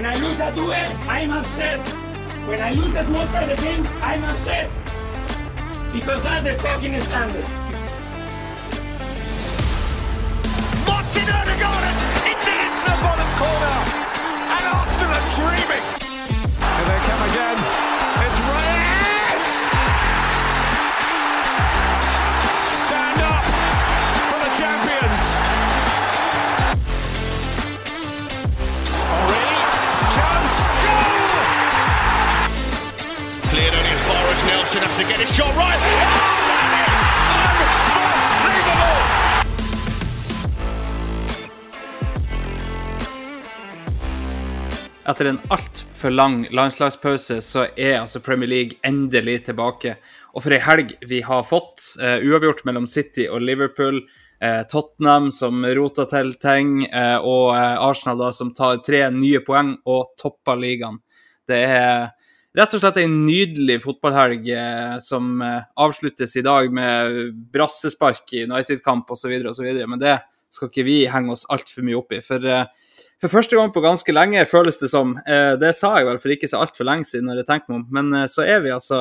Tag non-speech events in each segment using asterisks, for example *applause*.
When I lose a duel, I'm upset. When I lose the small side of the game, I'm upset. Because that's the fucking standard. Martin Odegaard into into the bottom corner. And Arsenal are dreaming. Far has to get his shot right. Etter en altfor lang landslagspause så er altså Premier League endelig tilbake. Og for ei helg vi har fått. Uh, uavgjort mellom City og Liverpool. Uh, Tottenham som roter til ting, uh, og eh, Arsenal da som tar tre nye poeng og topper ligaen. Det er rett og slett en nydelig fotballhelg eh, som eh, avsluttes i dag med brassespark i United-kamp osv., osv. Men det skal ikke vi henge oss altfor mye opp i. For eh, for første gang på ganske lenge, føles det som. Det sa jeg vel for ikke så altfor lenge siden, når jeg tenker meg om. Men så er vi altså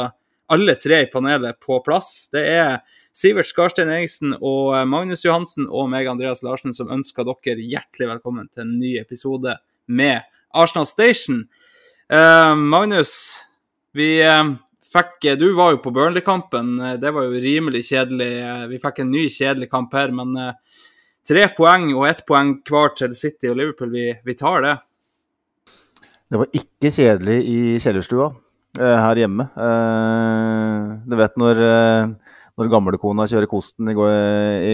alle tre i panelet på plass. Det er Sivert Skarstein Eriksen og Magnus Johansen og meg, Andreas Larsen, som ønsker dere hjertelig velkommen til en ny episode med Arsenal Station. Eh, Magnus, vi uh, fikk Du var jo på Burnley-kampen. Eh, Det var jo rimelig kjedelig. Vi fikk en ny kjedelig kamp her, men uh, Tre poeng og ett poeng hver til City og Liverpool. Vi, vi tar det. Det var ikke kjedelig i kjellerstua her hjemme. Du vet når, når gamlekona kjører kosten i,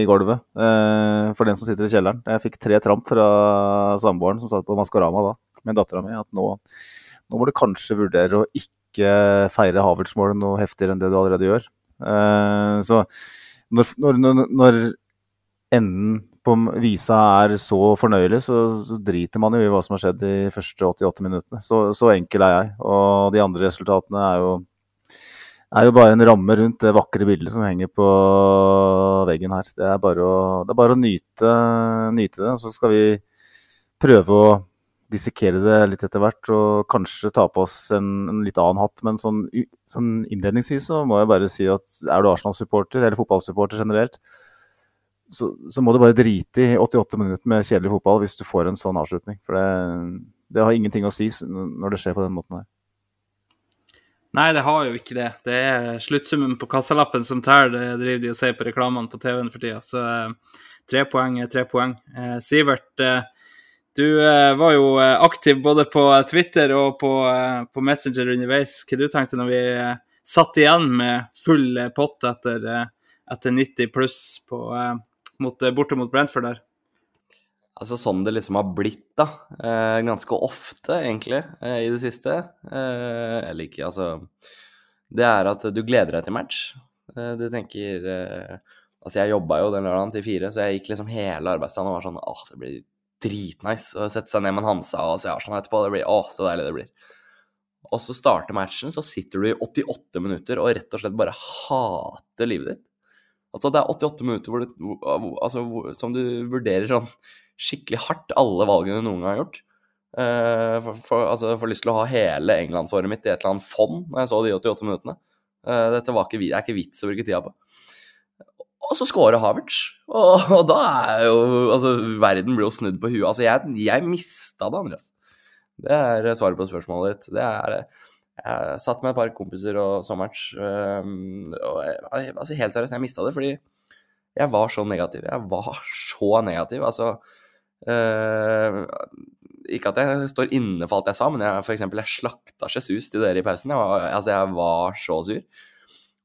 i gulvet. Eh, for den som sitter i kjelleren. Jeg fikk tre tramp fra samboeren som satt på Maskorama da, med dattera mi, at nå, nå må du kanskje vurdere å ikke feire Havertz-målet noe heftigere enn det du allerede gjør. Eh, så når, når, når, enden på visa er så fornøyelig, så, så driter man jo i hva som har skjedd de første 88 minuttene. Så, så enkel er jeg. Og de andre resultatene er jo, er jo bare en ramme rundt det vakre bildet som henger på veggen her. Det er bare å, det er bare å nyte, nyte det. Så skal vi prøve å dissekere det litt etter hvert, og kanskje ta på oss en, en litt annen hatt. Men sånn, sånn innledningsvis så må jeg bare si at er du Arsenal-supporter, eller fotballsupporter generelt, så, så må du bare drite i 88 minutter med kjedelig fotball hvis du får en sånn avslutning. For det, det har ingenting å si når det skjer på den måten her. Nei, det har jo ikke det. Det er sluttsummen på kassalappen som teller, det driver de og sier på reklamene på TV-en for tida. Så eh, tre poeng er tre poeng. Eh, Sivert, eh, du eh, var jo eh, aktiv både på Twitter og på, eh, på Messenger underveis. Hva du tenkte når vi eh, satt igjen med full eh, pott etter, eh, etter 90 pluss på, eh, eh, borte mot Brentford der? Altså sånn det liksom har blitt, da. Eh, ganske ofte, egentlig, eh, i det siste. Eh, eller ikke, altså Det er at du gleder deg til match. Eh, du tenker eh, Altså, jeg jobba jo den lørdagen til fire, så jeg gikk liksom hele arbeidsdagen og var sånn Åh, det blir dritnice å sette seg ned med en Hansa og se Arsenal etterpå. Det blir å, så deilig det blir. Og så starter matchen, så sitter du i 88 minutter og rett og slett bare hater livet ditt. Altså, det er 88 minutter hvor du, altså, som du vurderer sånn skikkelig hardt alle valgene du noen gang har gjort. Uh, for, for, altså, jeg får lyst til å ha hele englandsåret mitt i et eller annet fond når jeg så de 88 minuttene. Uh, dette ikke, det er ikke vits å bruke tida på. Og så scorer Havertz, og, og da er jo Altså, verden blir jo snudd på huet. Altså, jeg, jeg mista det, Andreas. Det er svaret på spørsmålet ditt. Det er Jeg satt med et par kompiser og sommerens, jeg, altså, helt seriøst, jeg mista det fordi jeg var så negativ. Jeg var så negativ. Altså øh, Ikke at jeg står inne for alt jeg sa, men jeg, for eksempel, jeg slakta Jesus til dere i pausen. Jeg var, altså, jeg var så sur.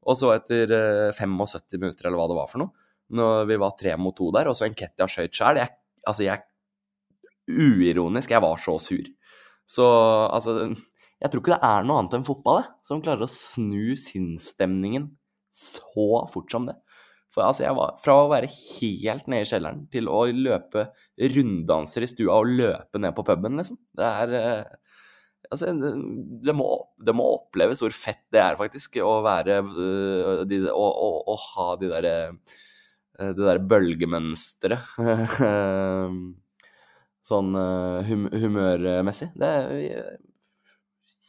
Og så etter eh, 75 minutter, eller hva det var for noe, når vi var tre mot to der, og så en Kettia skøyt jeg, Altså, jeg Uironisk, jeg var så sur. Så altså Jeg tror ikke det er noe annet enn fotball det, som klarer å snu sinnsstemningen så fort som det. For altså, jeg var fra å være helt nede i kjelleren til å løpe runddanser i stua og løpe ned på puben, liksom. Det er eh, Altså, det- må, det må oppleves hvor fett det er, faktisk, å være øh, de, å, å, å ha de derre øh, Det derre bølgemønsteret. *laughs* sånn øh, hum, humørmessig. Det er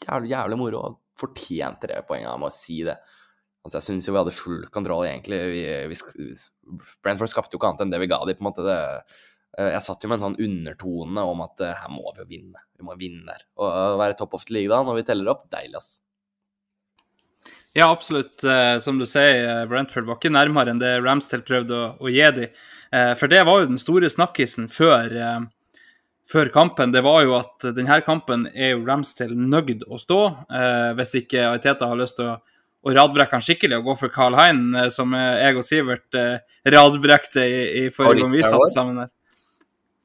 jævlig, jævlig moro, fortjente det poenget, med å si det. Altså, jeg syns jo vi hadde full kontroll, egentlig. Vi, vi, Brentford skapte jo ikke annet enn det vi ga dem, på en måte. Det, jeg satt jo med en sånn undertone om at eh, her må vi jo vinne. Vi må vinne der. Og å være topp of the league da, når vi teller opp, deilig, ass. Ja, absolutt. Eh, Som du sier, eh, Brentford var ikke nærmere enn det Ramsdale prøvde å, å gi dem. Eh, For det var jo den store snakkisen før, eh, før kampen. Det var jo at denne kampen er jo Ramsdale nøyd å stå, eh, hvis ikke Aiteta har lyst til å, å radbrekke han skikkelig og gå for Carl Hein, eh, som eh, jeg og Sivert eh, radbrekte i, i forrige gang vi satt sammen her.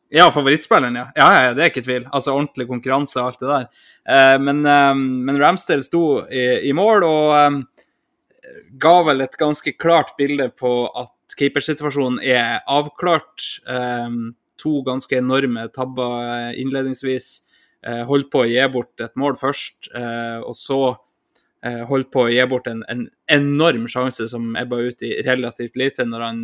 Ja, favorittspilleren, ja. ja. Ja, Det er ikke tvil. Altså ordentlig konkurranse og alt det der. Eh, men, eh, men Ramsdale sto i, i mål og eh, ga vel et ganske klart bilde på at keepersituasjonen er avklart. Eh, to ganske enorme tabber eh, innledningsvis. Eh, holdt på å gi bort et mål først, og så holdt på å gi bort en, en enorm sjanse som ebba ut i relativt lite, når han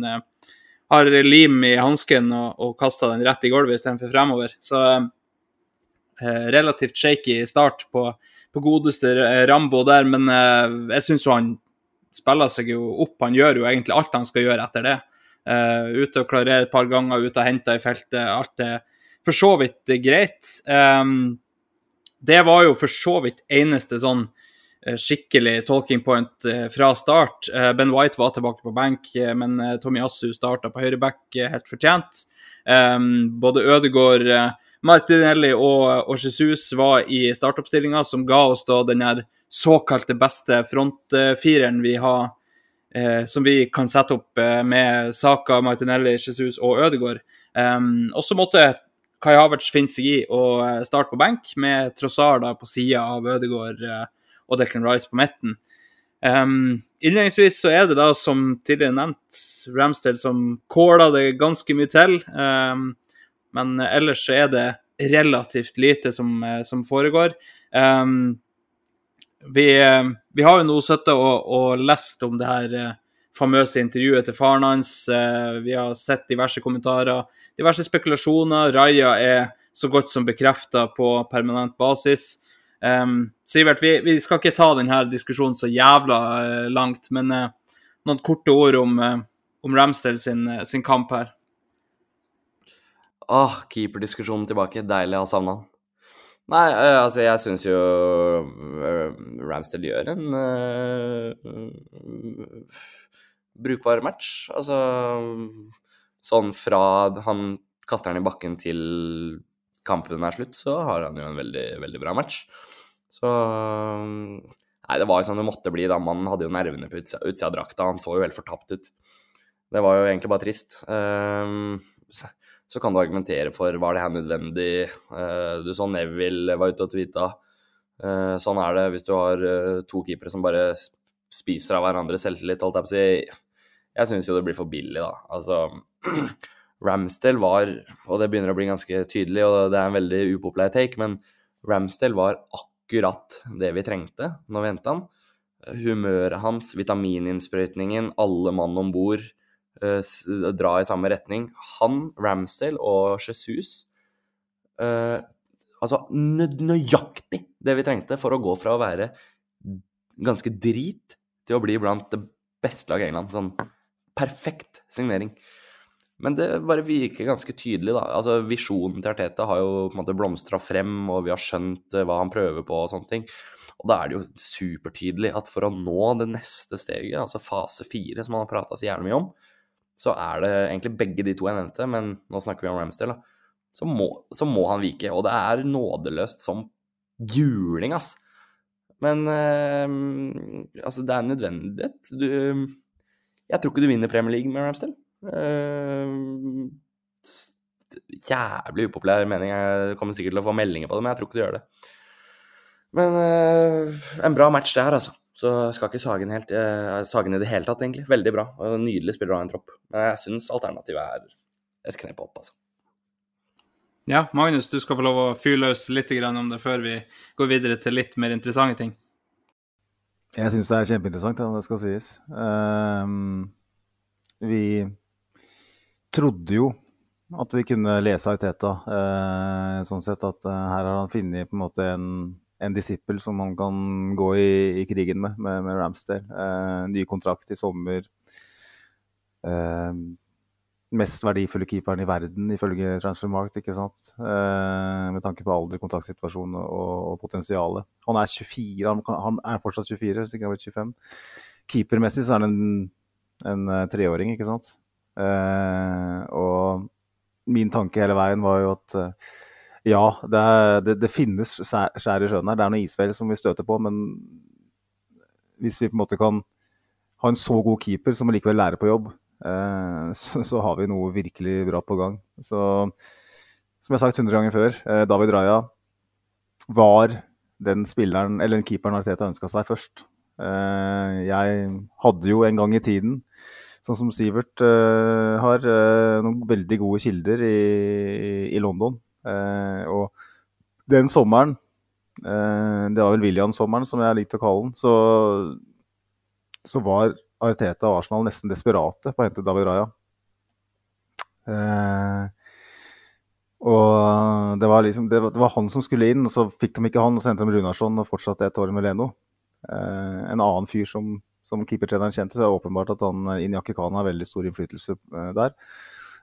har lim i hansken og, og kasta den rett i gulvet istedenfor fremover. Så eh, relativt shaky start på, på godeste eh, Rambo der, men eh, jeg syns jo han spiller seg jo opp. Han gjør jo egentlig alt han skal gjøre etter det. Eh, ute og klarere et par ganger, ute og hente i feltet. Alt er for så vidt greit. Um, det var jo for så vidt eneste sånn eh, skikkelig talking point eh, fra start. Eh, Ben White var tilbake på benk, eh, men eh, Tommy Assu starta på høyreback eh, helt fortjent. Både Ødegaard, eh, Martinelli og, Jesus var i startoppstillinga, som ga oss da den såkalte beste frontfireren vi har, eh, som vi kan sette opp eh, med Saka, Martinelli, Jesus og Ødegaard. Også og så måtte Kai Havertz finne seg i å eh, starte på benk, med Trossar på sida av Ødegaard eh, og Declan Rice på midten. Um, innledningsvis så er det da, som tidligere nevnt, Ramsdale som kåler det ganske mye til. Um, men ellers så er det relativt lite som, eh, som foregår. Um, vi, vi har jo nå sittet og, og lest om det her eh, famøse intervjuet til faren hans. Eh, Vi har sett diverse kommentarer, diverse spekulasjoner. Raja er så godt som bekrefta på permanent basis. Um, Sivert, vi, vi skal ikke ta denne diskusjonen så jævla uh, langt, men uh, noen korte ord om, uh, om Ramsdale sin, sin kamp her. Åh, keeperdiskusjonen tilbake. Deilig å ha savna han. Nei, altså, jeg syns jo Ramsdale gjør en brukbar match. Altså Sånn fra han kaster den i bakken til kampen er slutt, så har han jo en veldig, veldig bra match. Så Nei, det var jo som det måtte bli, da. Mannen hadde jo nervene på utsida, utsida av drakta. Han så jo helt fortapt ut. Det var jo egentlig bare trist. Um, så, så kan du argumentere for var det her nødvendig. Uh, du så Neville var ute og tweeta. Uh, sånn er det hvis du har uh, to keepere som bare spiser av hverandres selvtillit, holdt jeg på å si. Jeg syns jo det blir for billig, da. Altså *clears throat* Ramsdale var, og det begynner å bli ganske tydelig, og det er en veldig upopulær take, men Ramsdale var akkurat det vi trengte når vi henta han. Humøret hans, vitamininnsprøytningen, alle mann om bord eh, dra i samme retning. Han, Ramsdale og Jesus eh, Altså nø nøyaktig det vi trengte for å gå fra å være ganske drit til å bli blant det beste laget i England. Sånn perfekt signering. Men det bare virker ganske tydelig, da. Altså, Visjonen til Arteta har jo på en måte blomstra frem, og vi har skjønt eh, hva han prøver på og sånne ting. Og da er det jo supertydelig at for å nå det neste steget, altså fase fire, som han har prata så gjerne mye om, så er det egentlig begge de to jeg nevnte, men nå snakker vi om Ramsdale, da. Så må, så må han vike. Og det er nådeløst som juling, ass. Men eh, altså, det er nødvendighet. Du Jeg tror ikke du vinner Premier League med Ramsdale. Eh, jævlig upopulær mening. Jeg kommer sikkert til å få meldinger på det, men jeg tror ikke du gjør det. Men eh, en bra match det her, altså. Så skal ikke Sagen, helt, eh, sage i det hele tatt, egentlig. Veldig bra. og Nydelig spiller av en tropp. Men jeg syns alternativet er et knep opp, altså. Ja, Magnus, du skal få lov å fyre løs litt om det før vi går videre til litt mer interessante ting. Jeg syns det er kjempeinteressant, det skal sies. Ehm, vi trodde jo at vi kunne lese Ariteta, eh, sånn sett at eh, her har han funnet på en måte en, en disippel som han kan gå i, i krigen med, med, med Ramsdale. Eh, ny kontrakt i sommer. Eh, mest verdifulle keeperen i verden, ifølge Transfermarkt, ikke sant? Med tanke på alder, kontraktsituasjon og, og potensialet. Han er 24, han, han er fortsatt 24, hvis ikke han har blitt 25. Keepermessig så er han en, en treåring, ikke sant? Eh, og min tanke hele veien var jo at eh, ja, det, er, det, det finnes skjær i sjøen her. Det er noe isfjell som vi støter på, men hvis vi på en måte kan ha en så god keeper som likevel lærer på jobb, eh, *laughs* så, så har vi noe virkelig bra på gang. Så som jeg har sagt 100 ganger før, David Raja var den spilleren, eller den keeperen Arteta ønska seg først. Jeg hadde jo en gang i tiden, sånn som Sivert uh, har, uh, noen veldig gode kilder i, i London. Uh, og den sommeren, det var vel William-sommeren som jeg likte å kalle den, så, så var Arteta og Arsenal nesten desperate på å hente David Raja. Og det var, liksom, det, var, det var han som skulle inn, og så fikk de ikke han. Og så hentet de Runarsson og fortsatte et år med Leno. En annen fyr som, som keepertreneren kjente, så er det åpenbart at han Inyaki Khan har veldig stor innflytelse eh, der.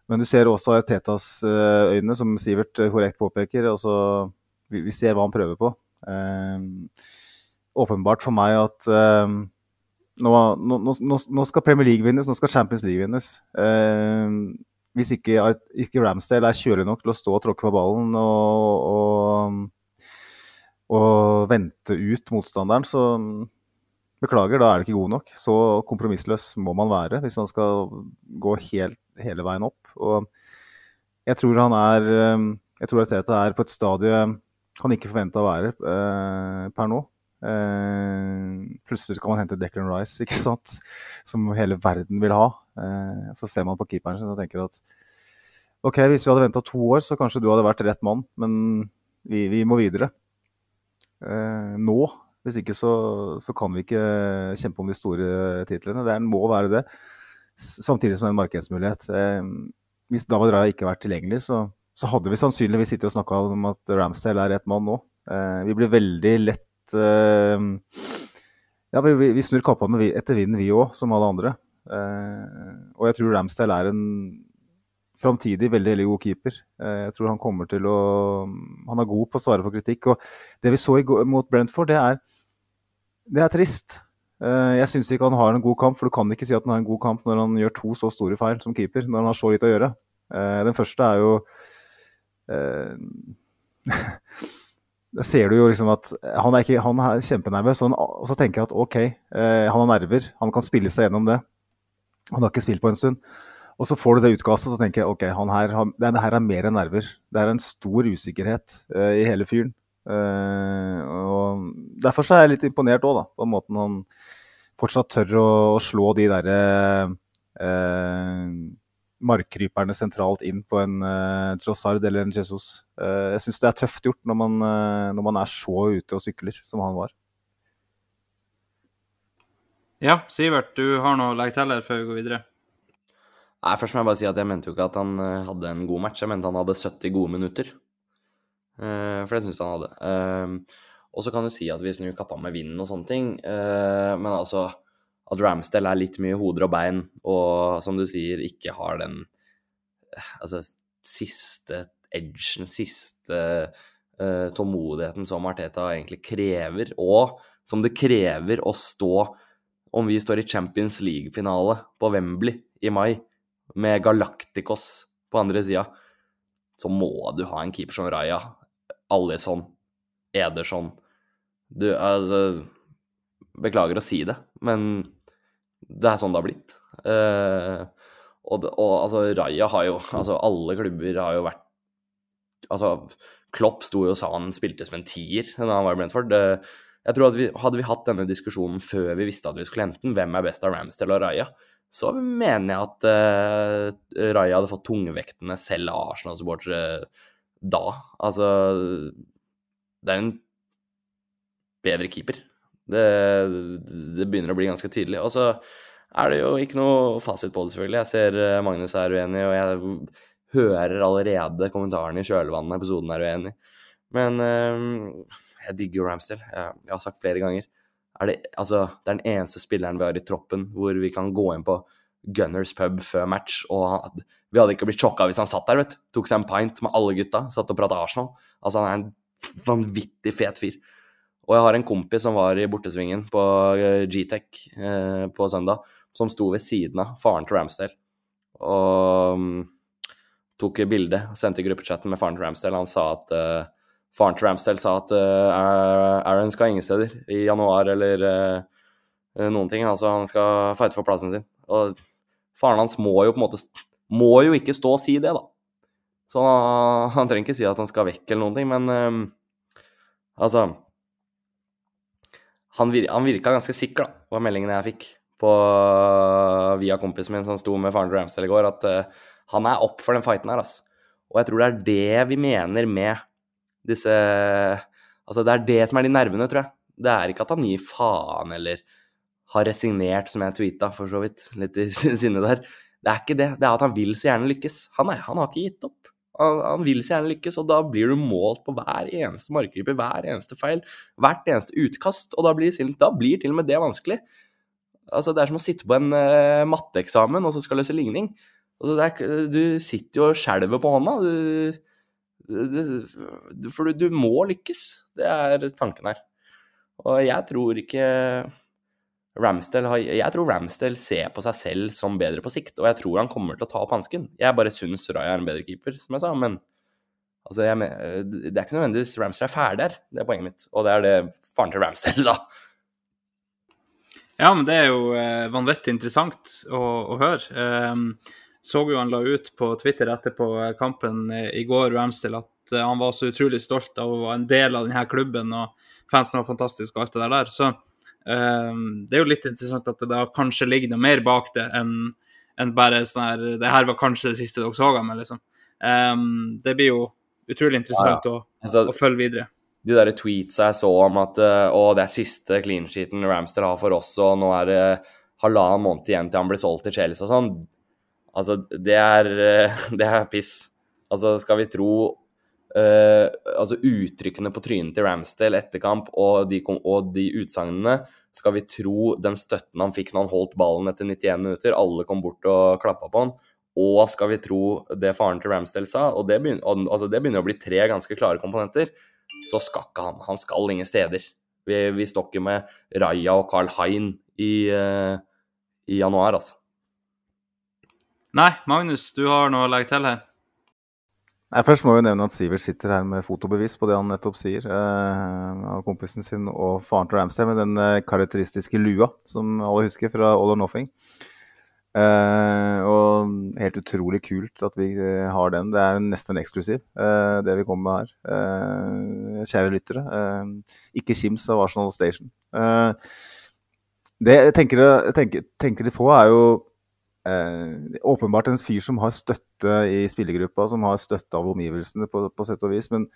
Men du ser også Teta's eh, øyne, som Sivert eh, korrekt påpeker. Altså, vi, vi ser hva han prøver på. Eh, åpenbart for meg at eh, nå, nå, nå, nå skal Premier League vinnes, nå skal Champions League vinnes. Eh, hvis ikke, ikke Ramsdale er kjølig nok til å stå og tråkke på ballen og, og, og vente ut motstanderen, så beklager, da er det ikke god nok. Så kompromissløs må man være hvis man skal gå helt, hele veien opp. Og jeg tror han er Jeg tror Teta er på et stadie han ikke forventa å være eh, per nå. Eh, plutselig så kan man hente Declan Rice, *laughs* ikke sant? som hele verden vil ha. Eh, så ser man på keeperen sin og tenker at OK, hvis vi hadde venta to år, så kanskje du hadde vært rett mann, men vi, vi må videre. Eh, nå. Hvis ikke så, så, kan vi ikke kjempe om de store titlene. Det må være det. Samtidig som det er en markedsmulighet. Eh, hvis David Raja ikke har vært tilgjengelig, så, så hadde vi sannsynligvis sittet og snakka om at Ramsdale er rett mann nå. Eh, vi blir veldig lett eh, Ja, vi, vi snur kappa etter vinden, vi òg, som alle andre. Og jeg tror Ramsdale er en framtidig veldig, veldig god keeper. Eh, jeg tror han kommer til å Han er god på å svare på kritikk. Og det vi så mot Brentford, det er, det er trist. Eh, jeg syns ikke han har en god kamp, for du kan ikke si at han har en god kamp når han gjør to så store feil som keeper, når han har så lite å gjøre. Den første er jo *laughs* Da ser du jo liksom at han er, ikke, han er kjempenervøs, og, og så tenker jeg at OK, han har nerver, han kan spille seg gjennom det. Han har ikke spilt på en stund. Og så får du det utkastet, så tenker jeg ok, her, det her er mer enn nerver. Det er en stor usikkerhet uh, i hele fyren. Uh, og Derfor så er jeg litt imponert òg, på måten han fortsatt tør å, å slå de derre uh, markkryperne sentralt inn på en uh, Trossard eller en Jesus. jeg syns det er tøft gjort når man, når man er så ute og sykler som han var. Ja, Sivert, du har noe å legge til her før vi går videre? Nei, Først må jeg bare si at jeg mente jo ikke at han hadde en god match, jeg mente han hadde 70 gode minutter. Uh, for det syns jeg han hadde. Uh, og så kan du si at vi snur kappa med vinden og sånne ting, uh, men altså at Ramsdale er litt mye hoder og bein, og som du sier, ikke har den altså, siste edgen, siste tålmodigheten som Arteta egentlig krever, og som det krever å stå om vi står i Champions League-finale på Wembley i mai med Galacticos på andre sida, så må du ha en keeper som Raja, Alison, Ederson Du, altså Beklager å si det, men det er sånn det har blitt. Uh, og, og, altså, Raja har jo Altså, alle klubber har jo vært Altså, Klopp sto jo og sa han spilte som en tier da han var i Brentford. Eh, Jeg tror at vi, Hadde vi hatt denne diskusjonen før vi visste at vi skulle hente den, hvem er best av Ramsdale og Raja, så mener jeg at uh, Raja hadde fått tungvektene selv av Arsenal-supportere da. Altså Det er en bedre keeper. Det, det begynner å bli ganske tydelig. Og så er det jo ikke noe fasit på det, selvfølgelig. Jeg ser eh, Magnus er uenig, og jeg hører allerede kommentarene i kjølvannet episoden er uenig. Men uh, jeg digger jo Ramsdale. Jeg, jeg, har sagt flere ganger. Er det, altså, det er den eneste spilleren vi har i troppen hvor vi kan gå inn på Gunners pub før match, og han, vi hadde ikke blitt sjokka hvis han satt der, vet du. Tok seg en pint med alle gutta, satt og prata Arsenal. Altså, han er en vanvittig fet fyr. Og jeg har en kompis som var i bortesvingen på eh, G-Tech eh, på søndag, som sto ved siden av faren til Ramsdale. Og um, tok bilde og sendte gruppechatten med faren til Ramsdale. Han sa at uh, faren til Ramsdale sa at uh, Aaron skal ingen steder i januar eller uh, noen ting. Altså, han skal fighte for plassen sin. Og faren hans må jo på en måte Må jo ikke stå og si det, da. Så han, han trenger ikke si at han skal vekk eller noen ting, men um, altså han, vir, han virka ganske sikker, da, var meldingene jeg fikk på, via kompisen min som sto med faren til Ramsdale i går, at uh, han er opp for den fighten her, ass. Og jeg tror det er det vi mener med disse Altså, det er det som er de nervene, tror jeg. Det er ikke at han gir faen eller har resignert, som jeg tweeta for så vidt, litt i *laughs* sinne der. Det er ikke det. Det er at han vil så gjerne lykkes. Han, er, han har ikke gitt opp. Han, han, vil så gjerne lykkes, og da blir du målt på hver eneste markgriper, hver eneste feil, hvert eneste utkast, og da blir, da blir til og med det vanskelig. Altså, det er som å sitte på en uh, matteeksamen og så skal løse ligning. Altså, er, du sitter jo og skjelver på hånda. Du, det, for du, du, må lykkes. Det er tanken her. Og jeg tror ikke Ramsdale har, Jeg tror Ramsdale ser på seg selv som bedre på sikt, og jeg tror han kommer til å ta opp hansken. Jeg bare syns Raja er en bedre keeper, som jeg sa, men altså, jeg, det er ikke nødvendigvis Ramsdale er ferdig her, det er poenget mitt. Og det er det faren til Ramsdale sa. Ja, men det er jo eh, vanvittig interessant å, å høre. Um, så jo han la ut på Twitter etterpå kampen i går, Ramstil, at han var så utrolig stolt av å være en del av denne klubben, og fansen var fantastisk og alt det der. Så um, det er jo litt interessant at det da kanskje ligger noe mer bak det enn en bare sånn her Det her var kanskje det siste dere så av meg, liksom. Um, det blir jo utrolig interessant ja, ja. Å, altså, å, følge videre. De der tweetsa jeg så om at å, det er siste clean sheeten Ramster har for oss, og nå er det halvannen måned igjen til han blir solgt til Chelsea og sånn Altså, det er, *laughs* det er piss. Altså, skal vi tro uh, Altså, uttrykkene på trynet til Ramsdale etter kamp og de, de utsagnene Skal vi tro den støtten han fikk når han holdt ballen etter 91 minutter, alle kom bort og klappa på han, og skal vi tro det faren til Ramsdale sa, og det begynner, altså det begynner å bli tre ganske klare komponenter, så skal ikke han. Han skal ingen steder. Vi, vi står ikke med Raja og Carl Hein i, uh, i januar, altså. Nei, Magnus, du har noe å legge til her? Nei, Først må vi nevne at Sivert sitter her med fotobevis på det han nettopp sier. Eh, av kompisen sin og faren til Ramsay med den eh, karakteristiske lua som alle husker fra All or Nothing. Eh, og helt utrolig kult at vi eh, har den. Det er nesten eksklusiv, eh, det vi kommer med her. Eh, kjære lyttere. ikke kims av Arsenal Station. det jeg tenker, tenker, tenker litt på, er jo eh, åpenbart en fyr som har støtte i spillergruppa, som har støtte av omgivelsene på, på sett og vis. Men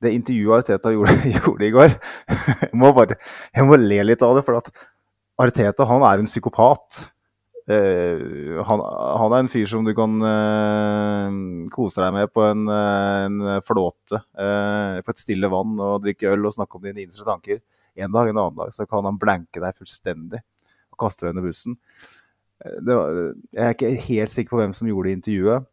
det intervjuet Arteta *laughs* gjorde, gjorde i går jeg, må bare, jeg må le litt av det. For at Arteta han er en psykopat. Eh, han, han, er en fyr som du kan eh, kose deg med på en, eh, en flåte eh, på et stille vann og drikke øl og snakke om dine innerste tanker. En dag, en annen dag så kan han blanke deg fullstendig og kaste deg under bussen var, jeg er ikke helt sikker på hvem som gjorde intervjuet.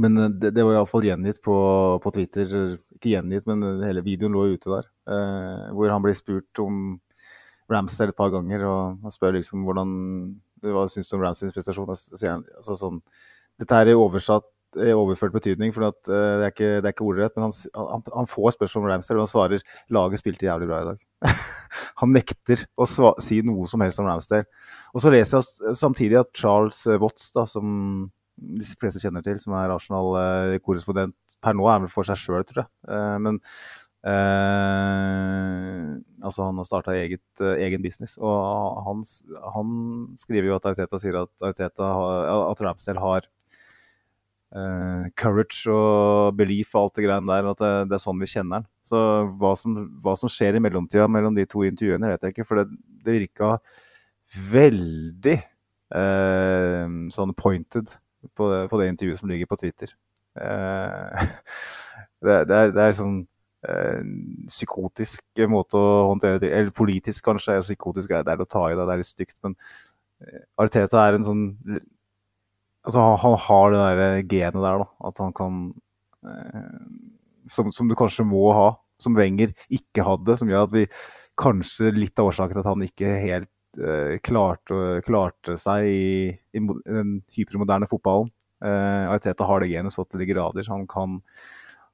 Men eh, det, det var iallfall gjengitt på, på, Twitter. Ikke gjengitt, men hele videoen lå ute der. Eh, hvor han blir spurt om Ramsdale et par ganger. Og han spør liksom hvordan hva syns om Ramsdays prestasjon. Altså, sånn, dette er i overført betydning, for uh, det er ikke, det er ikke ordrett. Men han, han, han, får spørsmål om Ramsdale, og han svarer laget spilte jævlig bra i dag. *laughs* han nekter å si noe som helst om Ramsdale. Og så leser jeg samtidig at Charles Watts, da, som de fleste kjenner til, som er Arsenal-korrespondent per nå, er vel for seg sjøl, tror jeg. Eh, men eh, altså han har starta egen business, og han, han, skriver jo at Ariteta sier at, Arteta har, at Ramsdale har uh, courage og belief og alt det greiene der. At det, det, er sånn vi kjenner han. Så hva som, hva som, skjer i mellomtida mellom de to intervjuene, vet jeg ikke. For det, det virka veldig uh, sånn pointed på det, på det, intervjuet som ligger på Twitter. *laughs* Uh, det, er, det er sånn psykotisk måte å håndtere det Eller politisk, kanskje. Psykotisk er det å ta i det, det er litt stygt. Men Arteta er en sånn altså, han har det der genet der, da. At han kan eh, som, som, du kanskje må ha, som Wenger ikke hadde. Som gjør at vi kanskje litt av årsaken til at han ikke helt eh, klarte, klarte, seg i, i, den hypermoderne fotballen. Eh, Ariteta har det genet så til de grader. Han kan,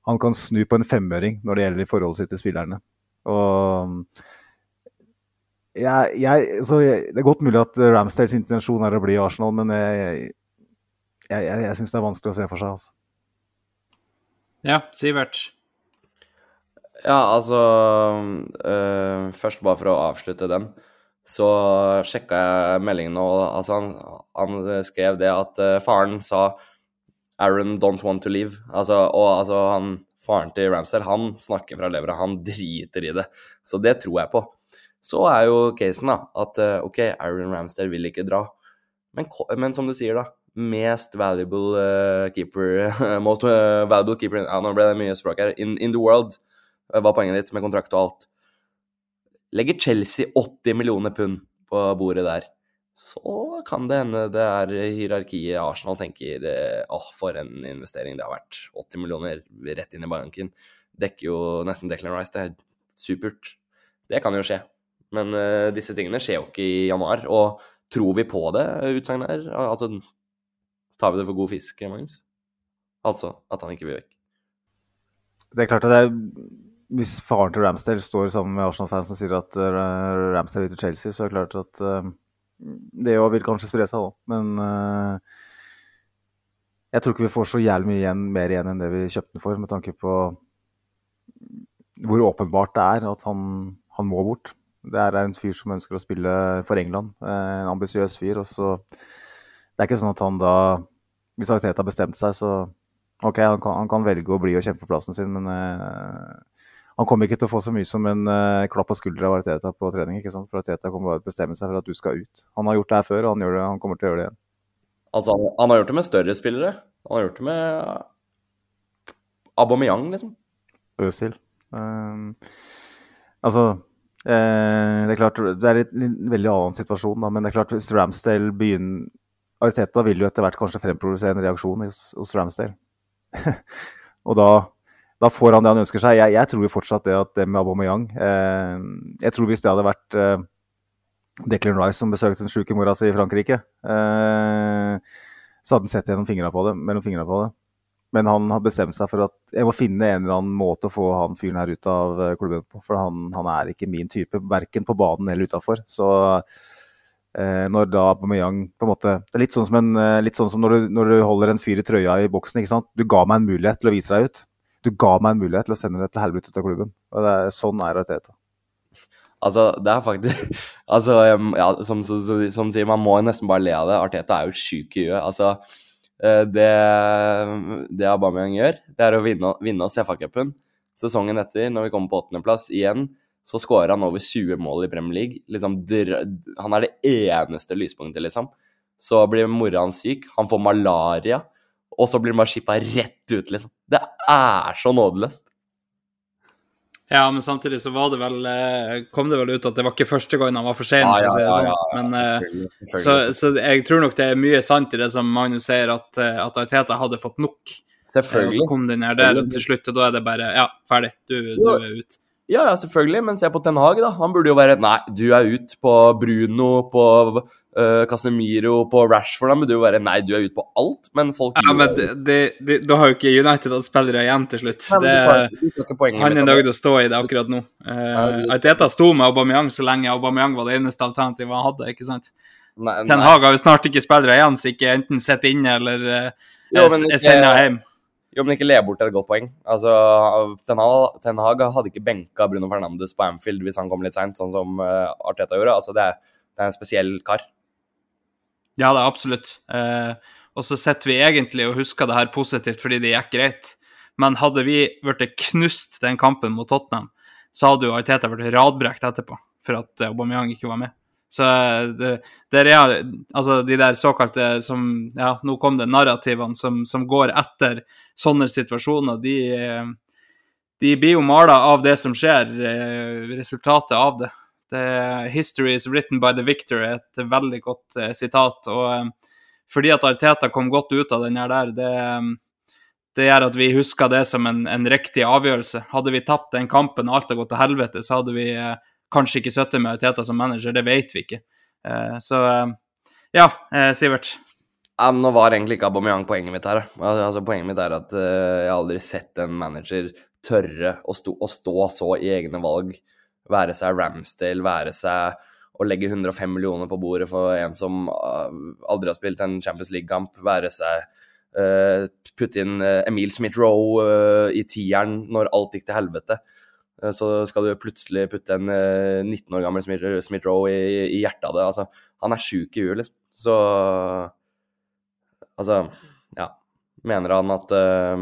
han kan snu på en femøring når det gjelder forholdet sitt til spillerne. Og jeg, jeg, det er godt mulig at Ramsdales intensjon er å bli Arsenal, men jeg, jeg, jeg, jeg syns det er vanskelig å se for seg. Altså. Ja, Sivert? Ja, altså øh, Først, bare for å avslutte den, så sjekka jeg meldingen, og altså, han, han, skrev det at uh, faren sa 'Aaron don't want to leave'. Altså, og altså, han, faren til Ramster, han snakker fra levra, han *laughs* driter i det. Så det tror jeg på. Så er jo casen da, at uh, OK, Aaron Ramster vil ikke dra. Men, men som du sier, da mest valuable uh, keeper *laughs* Most uh, valuable keeper Ja, nå ble det mye språk her. In, in the world uh, var poenget ditt med kontrakt og alt. Legger Chelsea 80 millioner pund på bordet der, så kan det hende det er hierarkiet Arsenal tenker åh, oh, for en investering det har vært. 80 millioner rett inn i banken. Dekker jo nesten Declan Rice. Det er supert. Det kan jo skje. Men disse tingene skjer jo ikke i januar. Og tror vi på det utsagnet her? Altså, Tar vi det for god fisk, Magnus? Altså at han ikke vil vekk. Det er klart at det er, hvis faren til Ramsdale står sammen med Arsenal-fansen og sier at uh, Ramsdale vil til Chelsea, så er det klart at uh, det òg vil kanskje spre seg da. Men uh, jeg tror ikke vi får så jævlig mye igjen, mer igjen enn det vi kjøpte den for, med tanke på hvor åpenbart det er at han, han må bort. Det er en fyr som ønsker å spille for England. En ambisiøs fyr. og så det er ikke sånn at han da Hvis Arteta har bestemt seg, så OK, han kan, han kan, velge å bli og kjempe for plassen sin, men uh, han kommer ikke til å få så mye som en uh, klapp på skuldra av Arteta på trening. ikke sant? For Arteta kommer bare til å bestemme seg for at du skal ut. Han har gjort det her før, og han, det, han kommer til å gjøre det igjen. Altså, han, han, har gjort det med større spillere. Han har gjort det med Aubameyang, liksom. Øzil. Um, altså eh, Det er klart, det er en veldig annen situasjon, da, men det er klart hvis Ramsdale begynner Ariteta vil jo etter hvert kanskje fremprodusere en reaksjon hos, hos Ramsdale. *laughs* og da, da, får han det han ønsker seg. Jeg, jeg tror jo fortsatt det at det med Aubameyang eh, Jeg tror hvis det hadde vært eh, Declan Rice som besøkte den sjuke mora si i Frankrike, eh, så hadde han sett gjennom fingra på det, mellom fingra på det. Men han har bestemt seg for at jeg må finne en eller annen måte å få han fyren her ut av eh, klubben på. For han, han er ikke min type, verken på banen eller utafor. Så når da Aubameyang på en måte Det er litt sånn som, en, eh, litt sånn som når, du, når, du, holder en fyr i trøya i boksen. ikke sant? Du ga meg en mulighet til å vise deg ut. Du ga meg en mulighet til å sende deg til helvete ut av klubben. Og det er, Sånn er Arteta. Altså, det er faktisk *laughs* Altså, ja, som, som, som, sier, man må nesten bare le av det. Arteta er jo sjuk i huet. Altså, eh, det, det Aubameyang gjør, det er å vinne, vinne oss FA-cupen. Sesongen etter, når vi kommer på åttendeplass igjen, så skårer han over 20 mål i Premier League. Liksom, han er det eneste lyspunktet, liksom. Så blir mora hans syk, han får malaria, og så blir han bare skippa rett ut, liksom. Det er så nådeløst. Ja, men samtidig så var det vel eh, kom det vel ut at det var ikke første gang han var for sen. Ja, ja, ja, sånn. Men, eh. Så, så, jeg tror nok det er mye sant i det som Magnus sier, at, eh, at Arteta hadde fått nok. Selvfølgelig. Og så kom den her der til slutt, og da er det bare Ja, ferdig. Du, du er ute. Ja, ja, selvfølgelig, men se på Ten Hag, da. Han burde jo være Nei, du er ut på Bruno, på uh, Casemiro, på Rashford. Han burde jo være Nei, du er ut på alt, men folk Ja, men da har jo ikke United hatt spillere igjen til slutt. Nei, det, han er til å stå i det akkurat nå. Uh, Arteta sto med Aubameyang så lenge Aubameyang var det eneste alternativet han hadde, ikke sant? Nei, Ten nei. Hag har jo snart ikke spillere igjen, så ikke enten sitter inne eller uh, Jo, men er sender hjem. Jo, men ikke le bort et godt poeng. Altså, Ten Hag, hadde ikke benka Bruno Fernandes på Anfield hvis han kom litt seint, sånn som eh, Arteta gjorde. Altså, det er, det er en spesiell kar. Ja, det er absolutt. Eh, og så sitter vi egentlig og husker det her positivt fordi det gikk greit. Men hadde vi blitt knust den kampen mot Tottenham, så hadde jo Arteta blitt radbrekt etterpå for at Aubameyang ikke var med. Så det, det er altså de der såkalte som Ja, nå kom det narrativene som, som går etter sånne situasjoner. De, de blir jo mala av det som skjer, eh, resultatet av det. det. 'History is written by the victor' er et veldig godt eh, sitat. og eh, fordi at Arteta kom godt ut av den her der, det, det gjør at vi husker det som en, en riktig avgjørelse. Hadde vi tapt den kampen og alt hadde gått til helvete, så hadde vi kanskje ikke sittet med Teta som manager, det vet vi ikke. Eh, så eh, ja, eh, Sivert. Nå var egentlig ikke Aubameyang poenget mitt her. Altså, poenget mitt er at eh, jeg har aldri sett en manager tørre å stå, å stå så i egne valg. Være seg Ramsdale, være seg å legge 105 millioner på bordet for en som aldri har spilt en Champions League-kamp. Være seg uh, putte inn Emil Smith-Roe i tieren når alt gikk til helvete. Eh, så skal du plutselig putte en eh, 19 år gammel Smith- Smith-Roe i, i hjertet av det. Altså, han er sjuk i huet, liksom. Så Altså, ja. Mener han at uh,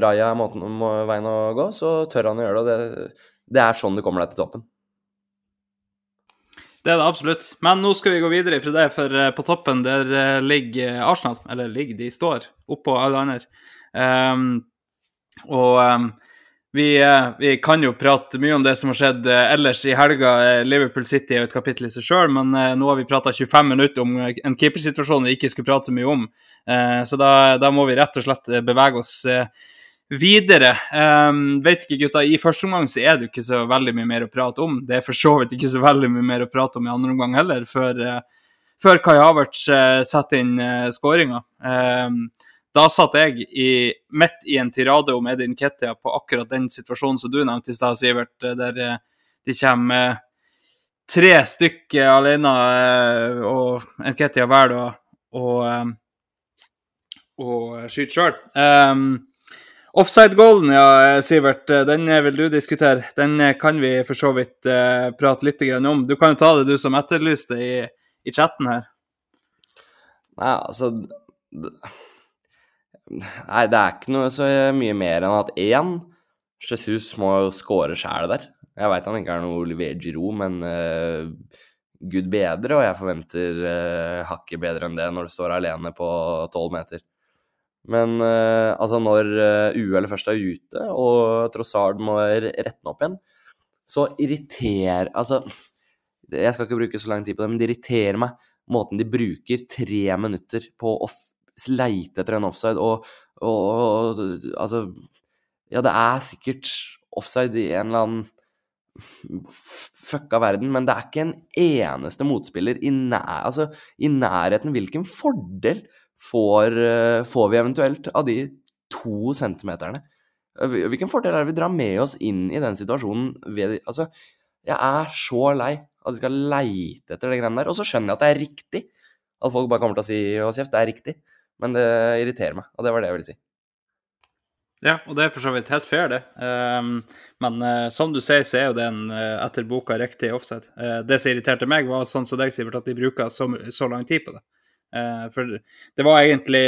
Raja er måten, må, veien å gå, så tør han å gjøre det. Det, det er sånn du kommer deg til toppen. Det er det absolutt. Men nå skal vi gå videre fra det, for eh, på toppen der eh, ligger Arsenal. Eller ligger, de står oppå alle andre. Um, og um, vi, eh, vi kan jo prate mye om det som har skjedd eh, ellers i helga. Eh, Liverpool City er jo et kapittel i seg sjøl, men nå har vi prata 25 minutter om en keepersituasjon vi ikke skulle prate så mye om. Så da, da må vi rett og slett bevege oss videre. Um, vet ikke, gutta, I første omgang så er det jo ikke så veldig mye mer å prate om. Det er for så vidt ikke så veldig mye mer å prate om i andre omgang heller, før, før Kai Havertz setter inn skåringa. Da satt jeg i, midt i en tirade om Edin Ketia på akkurat den situasjonen som du nevnte i stad, Sivert, eh, der eh, de kommer eh, tre stykker alene, og Ketia velger å um, og skyte sjøl. Um, Offside-goalen, ja, Sivert, den vil du diskutere. Den kan vi for så vidt uh, prate litt om. Du kan jo ta det, du som etterlyste i, i chatten her. Nei, altså Nei, det er ikke noe så mye mer enn at én Jesus må score sjæl der. Jeg veit han ikke er noe Olivier Giroud, men uh, gud bedre, og jeg forventer uh, hakket bedre enn det når du står alene på tolv meter. Men uh, altså, når uh, UL først er ute, og Trossard må rette opp igjen, så irriterer Altså, jeg skal ikke bruke så lang tid på det, men det irriterer meg måten de bruker tre minutter på å leite etter en offside, og, og, og altså Ja, det er sikkert offside i en eller annen fucka verden, men det er ikke en eneste motspiller i, nær, altså, i nærheten. Hvilken fordel får, eh, får vi eventuelt av de to centimeterne? Eh, Hvilken fordel er det vi drar med oss inn i den situasjonen? Ved, altså, jeg er så lei at de skal leite etter det greiene der. Og så skjønner jeg at det er riktig. At folk bare kommer til å si å kjeft, det er riktig. Men det irriterer meg, og det var det jeg ville si. Ja, og det er for så vidt helt fair, det. Um, men eh, som du sier, så er jo det en eh, etter boka riktig offside. Eh, det som irriterte meg, var sånn som deg, Sivert, at de bruker så, så lang tid på det. For det var egentlig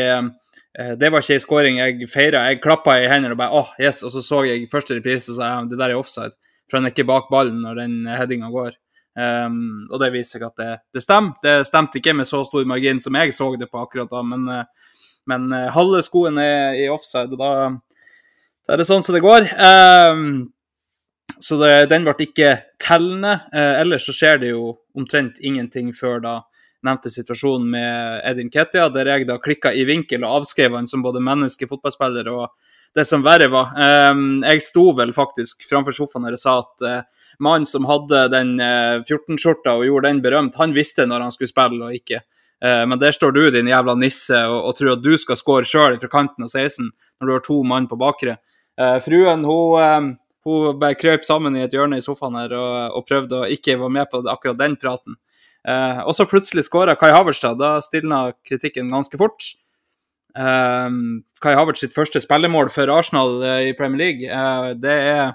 Det var ikke ei scoring jeg feira. Jeg klappa i hendene og bare åh, yes, og så så jeg første reprise og sa ja, det der er offside. For han er ikke bak ballen når den headinga går. Um, og det viser seg at det, det stemmer. Det stemte ikke med så stor margin som jeg så det på akkurat da, men, eh, men eh, halve skoen er i offside, og da da er det sånn som det går. Um, så det, den ble ikke tellende. Uh, ellers så skjer det jo omtrent ingenting før da nevnte situasjonen med Edin Ketia, der jeg da klikka i vinkel og avskrev han som både menneske, fotballspiller og det som verre var. Um, jeg sto vel faktisk framfor sofaen og sa at eh, mannen som hadde den eh, 14-skjorta og gjorde den berømt, han visste når han skulle spille og ikke. Eh, men der står du, din jævla nisse, og, og tror at du skal score sjøl fra kanten av 16 når du har to mann på bakre. Eh, fruen hun, eh, hun bare krøp sammen i et hjørne i sofaen her og, og prøvde å ikke være med på akkurat den praten. Eh, og så plutselig skåra Kai Haverstad. da. Stilna kritikken ganske fort. Eh, Kai Havertz sitt første spillemål for Arsenal eh, i Premier League, eh, det er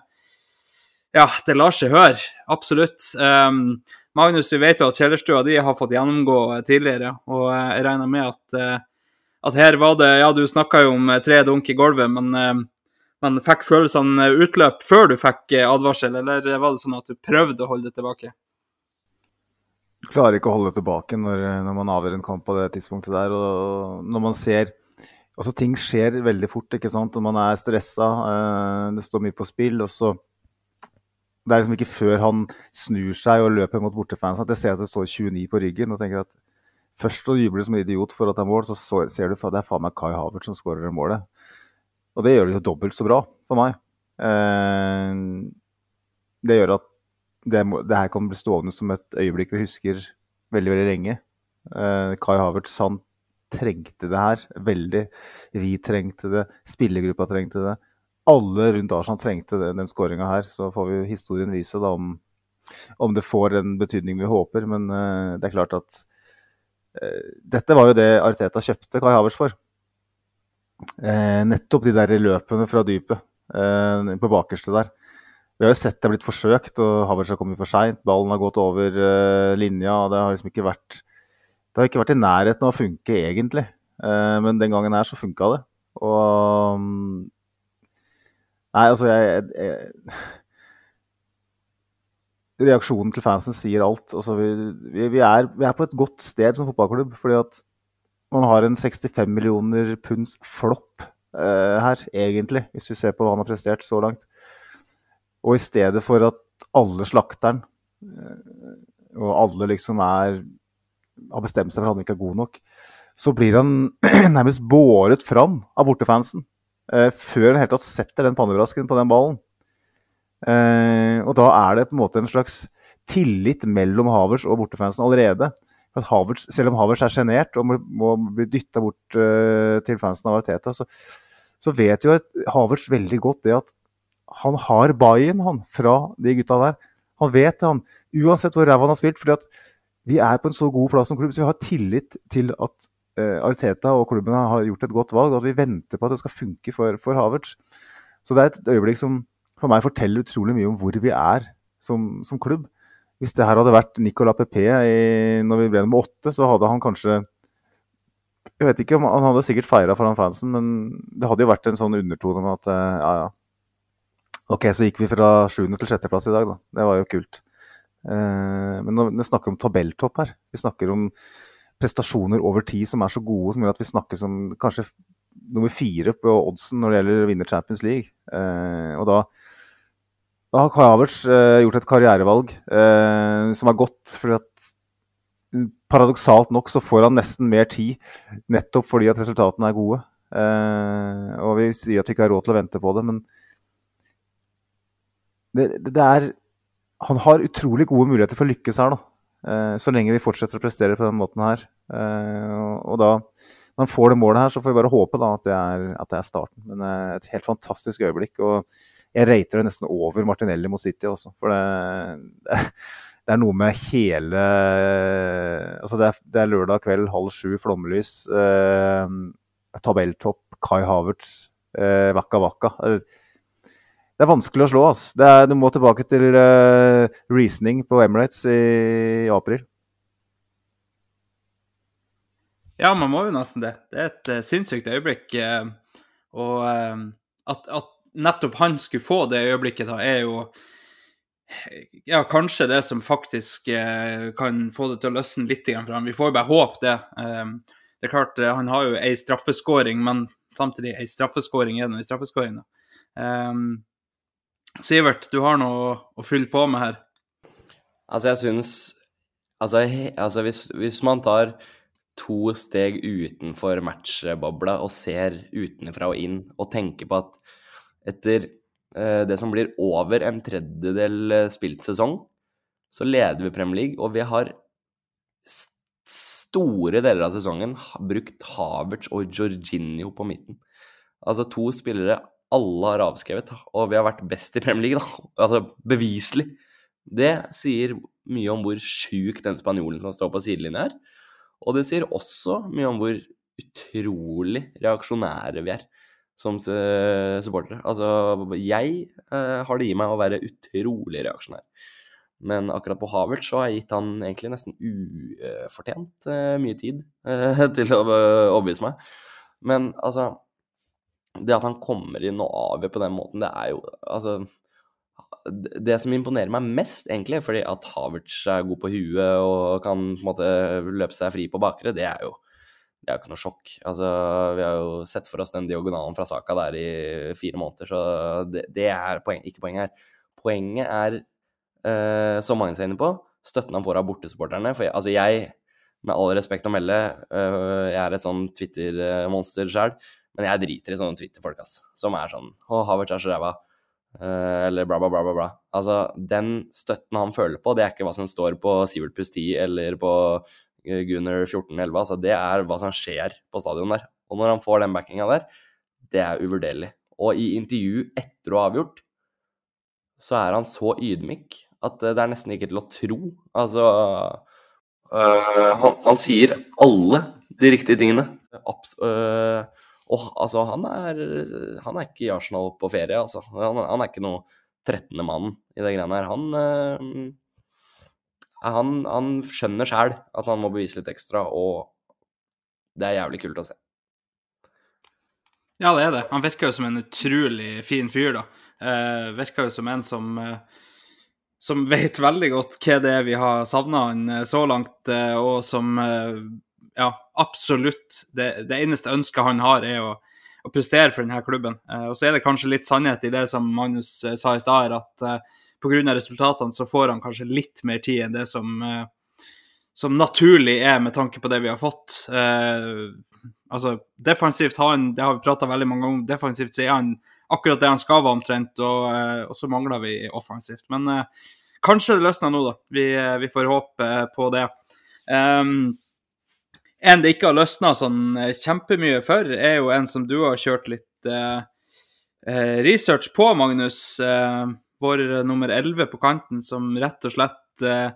Ja, det lar seg høre. Absolutt. Um, Magnus, vi vet jo at Kjellerstua de har fått gjennomgå tidligere, og eh, jeg regner med at, eh, at her var det Ja, du snakka jo om eh, tre dunk i gulvet, men, eh, men fikk følelsene utløp før du fikk eh, advarsel, eller var det sånn at du prøvde å holde det tilbake? Du klarer ikke å holde det tilbake når, når man avgjør en kamp på det tidspunktet der. Og når man ser Altså, ting skjer veldig fort, ikke sant. Og man er stressa. Eh, det står mye på spill. Og så Det er liksom ikke før han snur seg og løper mot bortefansen at jeg ser at det står 29 på ryggen. og tenker at Først så jubler du som en idiot for at det er mål, så, ser du at det er faen meg Kai Havert som skårer det målet. Og det gjør det jo dobbelt så bra for meg. Eh, det gjør at det, det her kan bli stående som et øyeblikk vi husker veldig, veldig lenge. Eh, Kai Havertz han trengte det her veldig. Vi trengte det, spillergruppa trengte det. Alle rundt Arsenal trengte den, den skåringa her. Så får vi historien vise da om, om det får den betydning vi håper. Men uh, det er klart at uh, dette var jo det Arteta kjøpte Kai Havers for. Uh, nettopp de der løpene fra dypet på bakerste der. Vi har jo sett det er blitt forsøkt, og Havertz har kommet for seint. Ballen har gått over linja. og Det har liksom ikke vært det har ikke vært i nærheten av å funke, egentlig. Men den gangen her så funka det. Og Nei, altså, jeg, jeg Reaksjonen til fansen sier alt. Altså, vi, vi, vi, er, vi, er, på et godt sted som fotballklubb. fordi at man har en 65 millioner punds flopp eh, her, egentlig, hvis vi ser på hva han har prestert så langt. Og i stedet for at alle slakter han, eh, og alle liksom er har bestemt seg for at han ikke er god nok, så blir han *clears throat* nærmest båret fram av bortefansen før han helt tatt setter den pannebrasken på den ballen. Eh, og da er det på en måte en slags tillit mellom Havers og bortefansen allerede. At Havertz, selv om Havers er sjenert og må, må bli dytta bort uh, til fansen av Arteta, så, så vet jo Havers veldig godt det at han har buy-in fra de gutta der. Han vet det, han. Uansett hvor ræva han har spilt. fordi at vi er på en så god plass som klubb, så vi har tillit til at Arteta og klubben har gjort et godt valg, og at vi venter på at det skal funke for, for Havertz. Så det er et øyeblikk som for meg forteller utrolig mye om hvor vi er som, som klubb. Hvis det her hadde vært Nicolas Pepe i, når vi ble nummer åtte, så hadde han kanskje Jeg vet ikke om Han hadde sikkert feira foran fansen, men det hadde jo vært en sånn undertone om at ja, ja. Ok, så gikk vi fra sjuende til sjetteplass i dag, da. Det var jo kult. Eh, men nå, vi snakker om tabelltopp her. Vi snakker om prestasjoner over tid som er så gode, som gjør at vi snakker som kanskje nummer fire på oddsen når det gjelder å vinne Champions League. Eh, og da da har Havertz eh, gjort et karrierevalg eh, som er godt. fordi at Paradoksalt nok så får han nesten mer tid nettopp fordi at resultatene er gode. Eh, og vi sier at vi ikke har råd til å vente på det, men det, det er Han har utrolig gode muligheter for å lykkes her, da. Eh, så lenge vi fortsetter å prestere på den måten her. Eh, og, da når man får det målet her, så får vi bare håpe da, at, det er, at det er starten. Men eh, et helt fantastisk øyeblikk. og jeg rater det nesten over Martinelli mot City også. For det, det, er noe med hele Altså, det er, det er lørdag kveld, halv sju, flomlys. Eh, tabelltopp, Kai Havertz, eh, Waka Waka. Det er vanskelig å slå. Altså. Er, du må tilbake til uh, reasoning på Emirates i, i, april. Ja, man må jo nesten det. Det er et uh, sinnssykt øyeblikk. Uh, og at, at nettopp han skulle få det øyeblikket, da, er jo ja, kanskje det som faktisk kan få det til å løsne litt for ham. Vi får jo bare håpe det. Det er klart, Han har jo ei straffeskåring, men samtidig ei straffeskåring er det noe i straffeskåring. Um, Sivert, du har noe å fylle på med her? Altså, jeg syns Altså, altså hvis, hvis, man tar to steg utenfor matchbobla og ser utenfra og inn og tenker på at etter eh, det som blir over en tredjedel eh, spilt sesong, så leder vi Premier League, og vi har store deler av sesongen brukt Havertz og Jorginho på midten. Altså to spillere alle har avskrevet, og vi har vært best i Premier League, da. Altså beviselig. Det sier mye om hvor sjuk den spanjolen som står på sidelinja er. Og det sier også mye om hvor utrolig reaksjonære vi er som supportere. Altså, jeg eh, har det i meg å være utrolig reaksjonær. Men akkurat på Havert så har jeg gitt han egentlig nesten ufortjent eh, mye tid eh, *laughs* til å eh, overbevise meg. Men altså Det at han kommer inn og avgjør på den måten, det er jo Altså det som imponerer meg mest, egentlig, fordi at Havertz er god på huet og kan på en måte løpe seg fri på bakre, det er jo det er jo ikke noe sjokk. Altså, vi har jo sett for oss den diagonalen fra Saka der i fire måneder, så det, det er poeng, ikke poenget her. Poenget er, eh, som mange er inne på, støtten han får av bortesupporterne. For jeg, altså jeg, med all respekt å melde, eh, jeg er et sånn Twitter-monster sjøl, men jeg driter i sånne Twitter-folk, ass. Som er sånn Å, Havertz er så ræva. Eh, eller bla, bla, bla, bla, bla. Altså, den støtten han føler på, det er ikke hva som står på Sivert pluss 10 eller på Gunner 1411. Altså, det er hva som skjer på stadion der. Og når han får den backinga der, det er uvurderlig. Og i intervju etter å ha avgjort, så er han så ydmyk at eh, det er nesten ikke til å tro. Altså uh, han, han sier alle de riktige tingene. Abs øh, og altså, han er, han er ikke i Arsenal på ferie, altså. Han, han er ikke noe 13. mann i det greiene her. Han, øh, han, han skjønner sjæl at han må bevise litt ekstra, og det er jævlig kult å se. Ja, det er det. Han virker jo som en utrolig fin fyr, da. Eh, virker jo som en som eh, som vet veldig godt hva det er vi har savna han eh, så langt, eh, og som eh, ja, absolutt det, det eneste ønsket han har, er å, å prestere for denne klubben. Eh, og så er det kanskje litt sannhet i det som Magnus eh, sa i stad, at eh, pga. resultatene så får han kanskje litt mer tid enn det som, eh, som naturlig er med tanke på det vi har fått. Eh, altså, defensivt har han, det har vi prata veldig mange ganger om, defensivt så er han akkurat det han skal være omtrent, og, eh, og så mangler vi offensivt. Men kanskje det løsner nå, da. Vi, vi får håpe på det. Um, en det ikke har løsna sånn eh, kjempemye for, er jo en som du har kjørt litt eh, eh, research på, Magnus. Eh, vår nummer 11 på kanten, som rett og slett eh,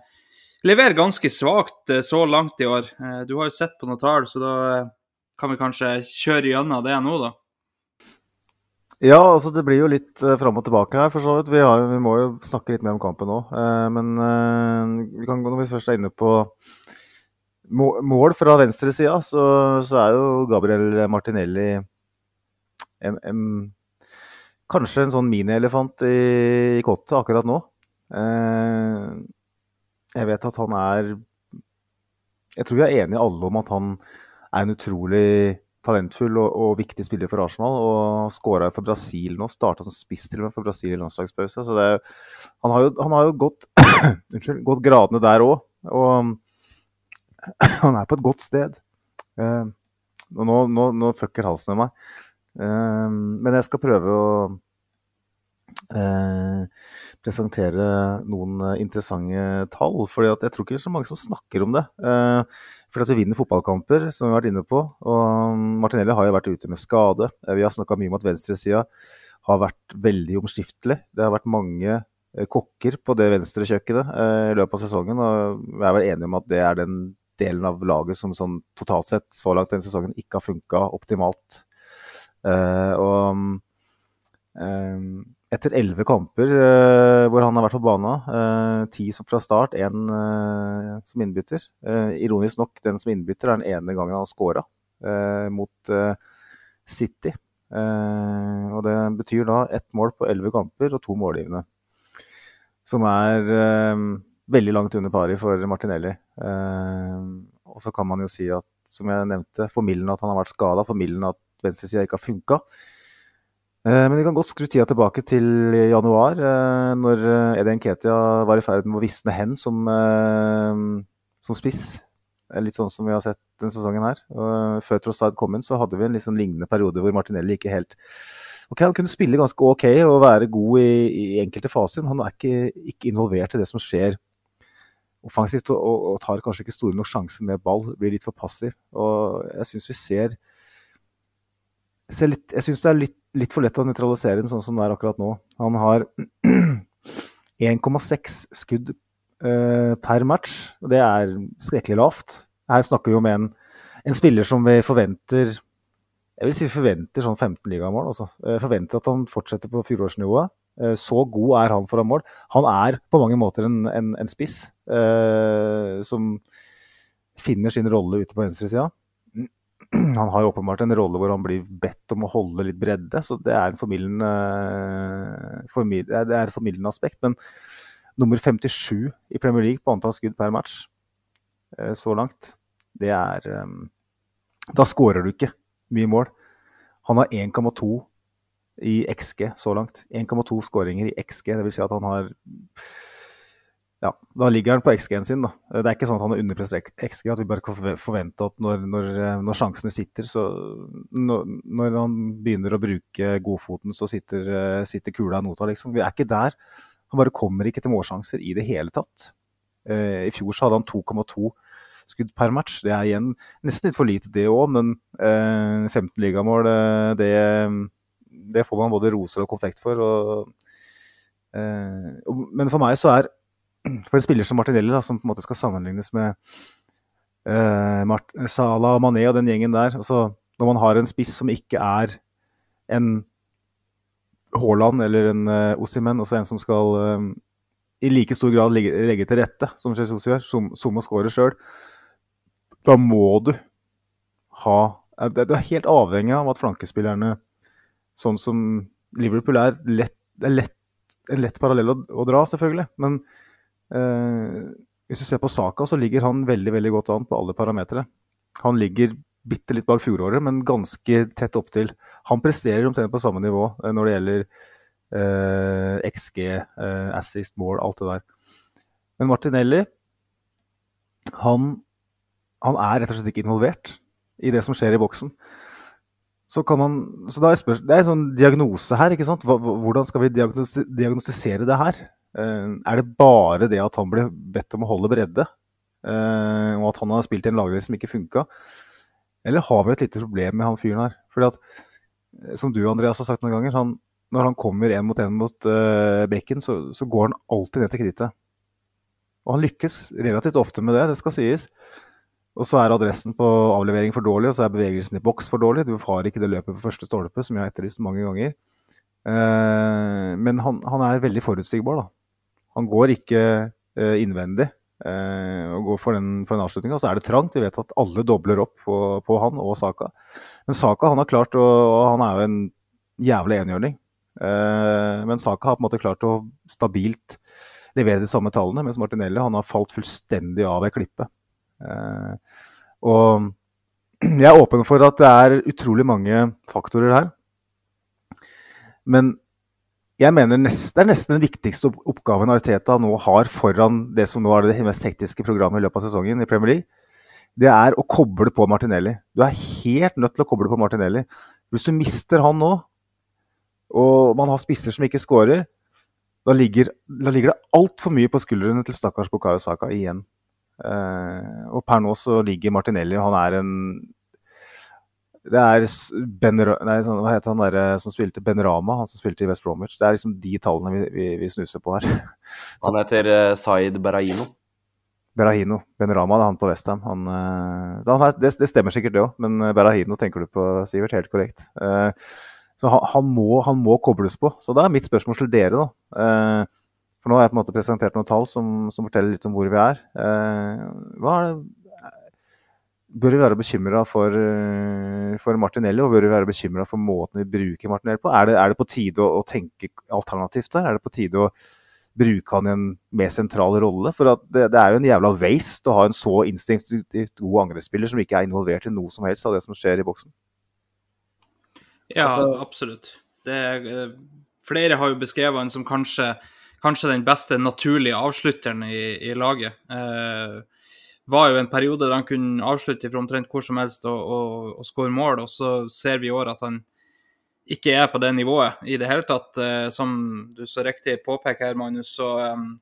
leverer ganske svakt eh, så langt i år. Du har jo sett på noen tall, så da kan vi kanskje kjøre gjennom det nå, da. Ja, altså det blir jo litt uh, fram og tilbake her, for så vidt. Vi, har, vi må jo snakke litt mer om kampen nå. Men vi kan, når vi først er inne på mål fra venstresida, så, så er jo Gabriel Martinelli en, en, kanskje en sånn minielefant i, i kottet akkurat nå. Eh, jeg vet at han er Jeg tror vi er enige alle om at han er en utrolig talentfull og, og viktig spiller for Arsenal. Og skåra for Brasil nå. Starta som spiss til og med for Brasil i landslagspause. Så det, han, har jo, han har jo gått, *clears throat* gått gradene der òg. Og *coughs* han er på et godt sted. Uh, og nå, nå, nå fucker halsen med meg. Uh, men jeg skal prøve å uh, presentere noen interessante tall. For jeg tror ikke det er så mange som snakker om det. For at vi vinner fotballkamper, som vi har vært inne på. Og Martinelli har jo vært ute med skade. Vi har snakka mye om at venstresida har vært veldig omskiftelig. Det har vært mange kokker på det venstre kjøkkenet i løpet av sesongen. Og jeg er vel enig om at det er den delen av laget som sånn totalt sett så langt denne sesongen ikke har funka optimalt. Uh, og eh, etter elleve kamper uh, hvor han har vært på banen, eh, ti fra start, én som innbytter. Ironisk nok, den som innbytter er den ene gangen han har scora mot City. Og det betyr da ett mål på elleve kamper og to målgivende. Som er eh, veldig langt under pari for Martinelli. Eh, og så kan man jo si at, som jeg nevnte, formildende at han har vært skada, formildende at venstresida ikke har funka. Eh, Men vi kan godt skru tida tilbake til januar, eh, når Eden Ketia var i ferd med å visne hen som, som spiss. Litt sånn som vi har sett denne sesongen her. Før Trossard kom inn, så hadde vi en sånn lignende periode hvor Martinelli ikke helt Ok, Han kunne spille ganske ok og være god i, i enkelte faser, men han er ikke, ikke involvert i det som skjer offensivt, og, og, tar kanskje ikke store nok sjanser med ball. Blir litt for passiv. Og jeg syns vi ser ser jeg syns det er litt, litt for lett å nøytralisere den sånn som det er akkurat nå. Han har *clears throat* 1,6 skudd eh, per match. og Det er skrekkelig lavt. Her snakker vi om en, en spiller som vi forventer jeg vil si forventer sånn 15 ligamål. Altså. Forventer at han fortsetter på fjorårsnivået. Eh, så god er han foran mål. Han er på mange måter en, en, en spiss eh, som finner sin rolle ute på venstresida. *clears throat* Han har jo åpenbart en rolle hvor han blir bedt om å holde litt bredde, så det er, en formidlende, formid, det er et formidlende aspekt. Men nummer 57 i Premier League på antall skudd per match eh, så langt, det er eh, Da skårer du ikke mye mål. Han har 1,2 i XG så langt. 1,2 skåringer i XG. Vil si at han har ja, Da ligger han på XG-en sin. da. Det er ikke sånn at han har underprestert XG. At vi bare kan forvente at når, når, når sjansene sitter, så når, når, han begynner å bruke godfoten, så sitter, sitter kula i nota, liksom. Vi er ikke der. Han bare kommer ikke til målsjanser i det hele tatt. Eh, I fjor så hadde han 2,2 skudd per match. Det er igjen nesten litt for lite, det òg, men eh, 15 ligamål, eh, det, det, får man både roser og konfekt for. Og, eh, men for meg så er For en spiller som Martinelli, da, som på en måte skal sammenlignes med eh, og Mané og den gjengen der altså, Når man har en spiss som ikke er en Haaland eller en uh, Ossimen, altså en som skal um, i like stor grad legge, legge til rette, som Jesus gjør, som, som å skåre sjøl, da må du ha Du er helt avhengig av at flankespillerne, sånn som Liverpool er, lett, er lett, en lett parallell å, å, dra, selvfølgelig. Men eh, hvis du ser på Saka, så ligger han veldig veldig godt an på alle parametere. Han ligger bitte litt bak fjoråret, men ganske tett opptil. Han presterer omtrent på samme nivå eh, når det gjelder eh, XG, eh, assist, mål, alt det der. Men Martinelli, han han er rett og slett ikke involvert i det som skjer i boksen. Så man, så da er spørs, Det er en sånn diagnose her. ikke sant? Hvordan skal vi diagnostisere det her? Uh, er det bare det at han ble bedt om å holde bredde, uh, og at han har spilt i en lagdel som ikke funka? Eller har vi et lite problem med han fyren her? Fordi at, eh, Som du Andreas har sagt noen ganger, han, når han kommer én mot én mot uh, bekken, så, så, går han alltid ned til krittet. Og han lykkes relativt ofte med det, det skal sies. Og så er adressen på avlevering for dårlig, og så er bevegelsen i boks for dårlig. Du har ikke det løpet på første stolpe, som jeg har etterlyst mange ganger. Uh, men han, han, er veldig forutsigbar, da. Han går ikke eh, innvendig eh, og går for, den, for en avslutning. Og så er det trangt. Vi vet at alle dobler opp på, på han og Saka. Men Saka han har klart å og Han er jo en jævlig enhjørning. Eh, men Saka har på en måte klart å stabilt levere de samme tallene, mens Martinelli han har falt fullstendig av ei klippe. Og jeg er åpen for at det er utrolig mange faktorer her. Men jeg mener nest, det er nesten den viktigste oppgaven Arteta nå har foran det som nå er det mest hektiske programmet i løpet av sesongen i Premier League. Det er å koble på Martinelli. Du er helt nødt til å koble på Martinelli. Hvis du mister han nå, og man har spisser som ikke scorer, da ligger, da ligger det altfor mye på skuldrene til stakkars Bukayo Saka igjen. Uh, og per nå så ligger Martinelli Han er en Det er ben, nei, sånn, Hva heter han der eh, som spilte Ben Rama, han som spilte i West Bromwich. Det er liksom de tallene vi, vi, vi snuser på her. *laughs* Han heter uh, Zaid Berahino. Berahino. Ben Rama, det er han på Westham. Han, uh, det, det, stemmer sikkert det òg, men Berahino tenker du på, Sivert. Helt korrekt. Uh, så han, han, må, han, må, kobles på. Så da er mitt spørsmål til dere, da. For nå har jeg på en måte presentert noen tall som, som forteller litt om hvor vi er. Eh, hva er det, bør vi være bekymra for, eh, for, Martinelli, og bør vi være bekymra for måten vi bruker Martinelli på? Er det, er det på tide å, å, tenke alternativt der? Er det på tide å bruke han i en mer sentral rolle? For det, det, er jo en jævla waste å ha en så instinktivt god angrepsspiller som ikke er involvert i noe som helst av det som skjer i boksen. Ja, altså, absolutt. Det, eh, flere har jo beskrevet han som kanskje kanskje den beste naturlige avslutteren i, i laget. Eh, var jo en periode der han kunne avslutte fra omtrent hvor som helst og, og, og skåre mål, og så ser vi i år at han ikke er på det nivået i det hele tatt. Eh, som du så riktig påpeker her, Magnus, så,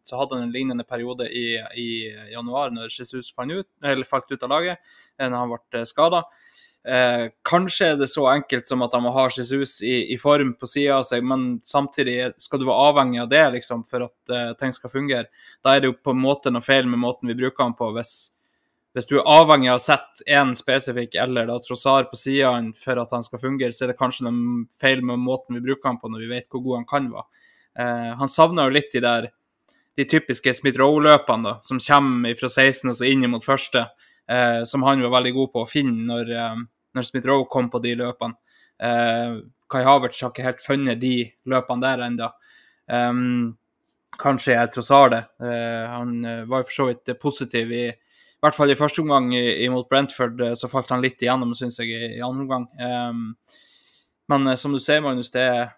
så, hadde han en lignende periode i, i januar, når Jesus ut, falt ut av laget, eh, når han ble skada. Eh, kanskje er det så enkelt som at han må ha Jesus i, i form på sida av seg, men samtidig skal du være avhengig av det liksom, for at eh, ting skal fungere. Da er det jo på en måte noe feil med måten vi bruker han på. Hvis, hvis du er avhengig av å sette én spesifikk eller da Trossar på sida for at han skal fungere, så er det kanskje noe feil med måten vi bruker han på når vi vet hvor god han kan være. Eh, han savner jo litt de der de typiske Smith-Roe-løpene da, som kommer fra 16 og så inn mot første, eh, som han var veldig god på å finne når, eh, når Smith-Roe kom på de løpene. Eh, Kai Havertz har ikke helt funnet de løpene der ennå. Um, kanskje jeg trossar det. Eh, han eh, var jo for så vidt positiv i i hvert fall i første omgang imot Brentford, eh, så falt han litt igjennom, syns jeg, i, andre omgang. Um, men eh, som du ser, Magnus, det er,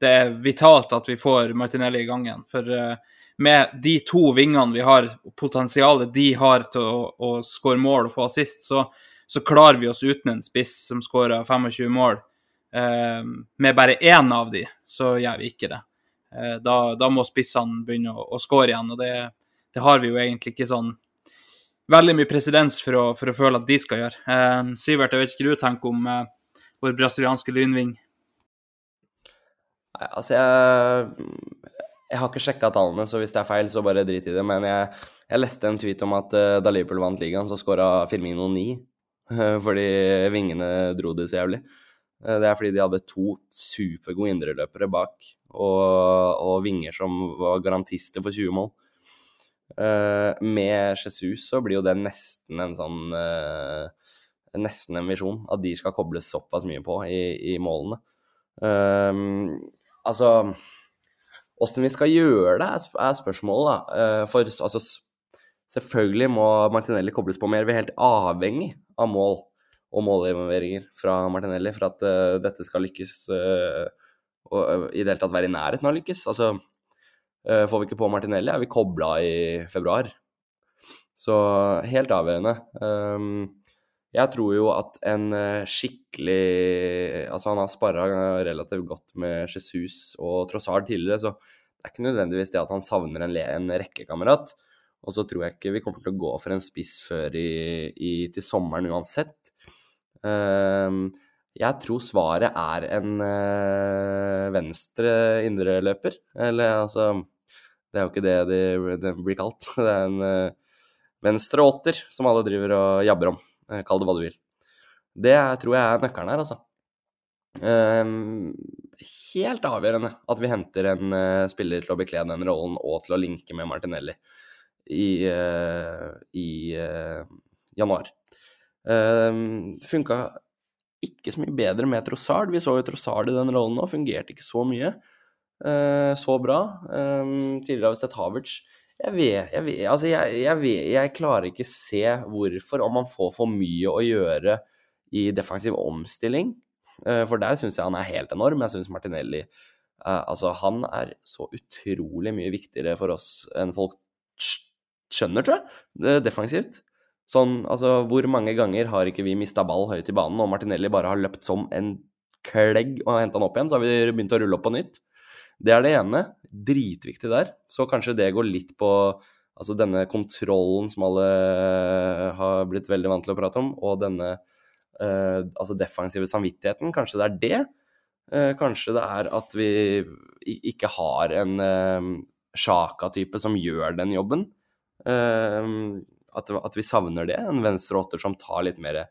det er vitalt at vi får Martinelli i gang igjen. For uh, med de to vingene vi har, potensialet de har til å, å skåre mål og få assist, så, så klarer vi oss uten en spiss som skårer 25 mål. Eh, med bare én av de, så gjør vi ikke det. Uh, da, da må spissene begynne å, å skåre igjen, og det, det har vi jo egentlig ikke sånn veldig mye presedens for for å føle at de skal gjøre. Eh, Sivert, jeg vet ikke hva du tenker om eh, vår brasilianske lynving. Nei, altså jeg Jeg har ikke sjekka tallene, så hvis det er feil, så bare drit i det. Men jeg, jeg leste en tweet om at eh, da Liverpool vant ligaen, så skåra Firmino ni. fordi vingene dro det så jævlig. Eh, Det er fordi de hadde to supergode indreløpere bak, og, og vinger som var garantister for 20 mål. Eh, med Jesus så blir jo det nesten en sånn uh, Nesten en visjon at de skal kobles såpass mye på i, i målene. Um, altså Åssen vi skal gjøre det, er, spørsmålet, da. Eh, for altså Selvfølgelig må Martinelli kobles på mer. Vi er helt avhengig av mål og målinvolveringer fra Martinelli for at dette skal lykkes og i det hele tatt være i nærheten av å lykkes. Altså, får vi ikke på Martinelli, er vi kobla i februar. Så helt avgjørende. Um, jeg tror jo at en eh, skikkelig Altså, han har sparra relativt godt med Jesus og Trossard tidligere, så det er ikke nødvendigvis det at han savner en, en rekkekamerat. Og så tror jeg ikke vi kommer til å gå for en spiss før i, i, til sommeren uansett. Ehm, jeg tror svaret er en eh, venstre indreløper. Eller altså Det er jo ikke det det, de blir kalt. *laughs* Det er en eh, venstre åtter som alle driver og jabber om. Eh, Kall det hva du vil. Det tror jeg er nøkkelen her, altså. Ehm, helt avgjørende at vi henter en eh, spiller til å bekle den rollen og til å linke med Martinelli i, eh, i eh, januar. Um, funka ikke så mye bedre med Trossard. Vi så jo Trossard i den rollen nå, fungerte ikke så mye. Eh, så bra. Um, tidligere har vi sett Havertz. Jeg vet, jeg, vet, altså jeg, jeg, vet, jeg klarer ikke se hvorfor, om man får for mye å gjøre i defensiv omstilling. Eh, For der syns jeg han er helt enorm. Jeg syns Martinelli eh, Altså, han er så utrolig mye viktigere for oss enn folk skjønner, tror jeg, defensivt. Sånn, altså, hvor mange ganger har ikke vi mista ball høyt i banen, og Martinelli bare har løpt som en klegg og henta den opp igjen, så har vi begynt å rulle opp på nytt. Det er det ene. Dritviktig der. Så kanskje det går litt på altså denne kontrollen som alle har blitt veldig vant til å prate om, og denne eh, altså defensive samvittigheten. Kanskje det er det. Eh, kanskje det er at vi ikke har en eh, Sjaka-type som gjør den jobben. Eh, at, at vi savner det. En venstre åtter som tar litt mer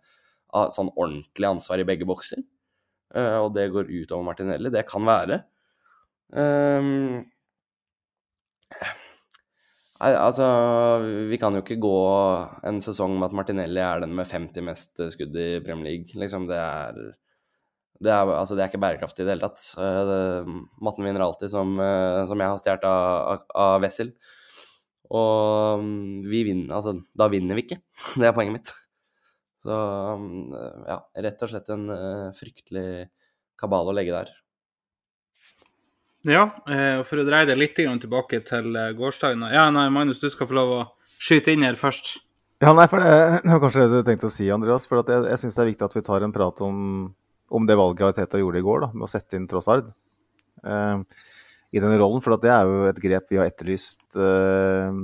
av sånn ordentlig ansvar i begge bokser. Eh, og det går utover Martinelli. Det kan være. Um, altså, vi kan jo ikke gå en sesong med at Martinelli er den med 50 mest skudd i Premier League. Liksom, det er det er, altså, det er ikke bærekraftig i det hele tatt. Eh, det, matten vinner alltid, som, eh, som jeg har stjålet av, av, Wessel. Og mm, vi vinner Altså, da vinner vi ikke. *laughs* Det er poenget mitt. Så mm, ja, rett og slett en eh, fryktelig kabal å legge der. Ja, eh, og for å dreie det litt tilbake til eh, gårsdagen Ja, nei, Magnus, du skal få lov å skyte inn her først. Ja, nei, for det, det var kanskje det du tenkte å si, Andreas. For jeg, jeg syns det er viktig at vi tar en prat om, om det valget Ariteta gjorde i går, da, med å sette inn Trossard eh, i denne rollen. For det er jo et grep vi har etterlyst eh,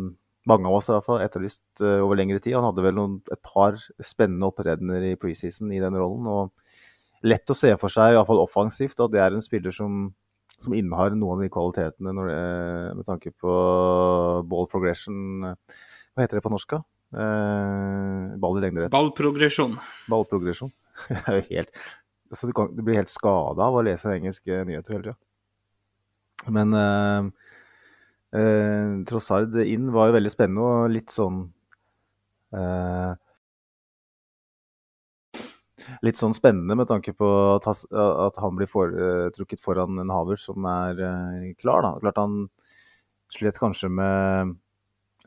mange av oss i hvert fall etterlyst uh, over lengre tid. Han hadde vel noen, et par spennende opptredener i preseason i den rollen. og Lett å se for seg, iallfall offensivt, at det er en spiller som, som innehar noen av de kvalitetene når, uh, med tanke på ball progression Hva heter det på norsk? Uh, ball i lengderett. Ballprogresjon. Ballprogresjon. *laughs* helt altså du, kan, du, blir helt skada av å lese engelske nyheter hele tida. Men eh, eh, Trossard inn var jo veldig spennende og litt sånn uh, Litt sånn spennende med tanke på at, at han blir foretrukket foran en haver som er klar. Da. Klart han slet kanskje med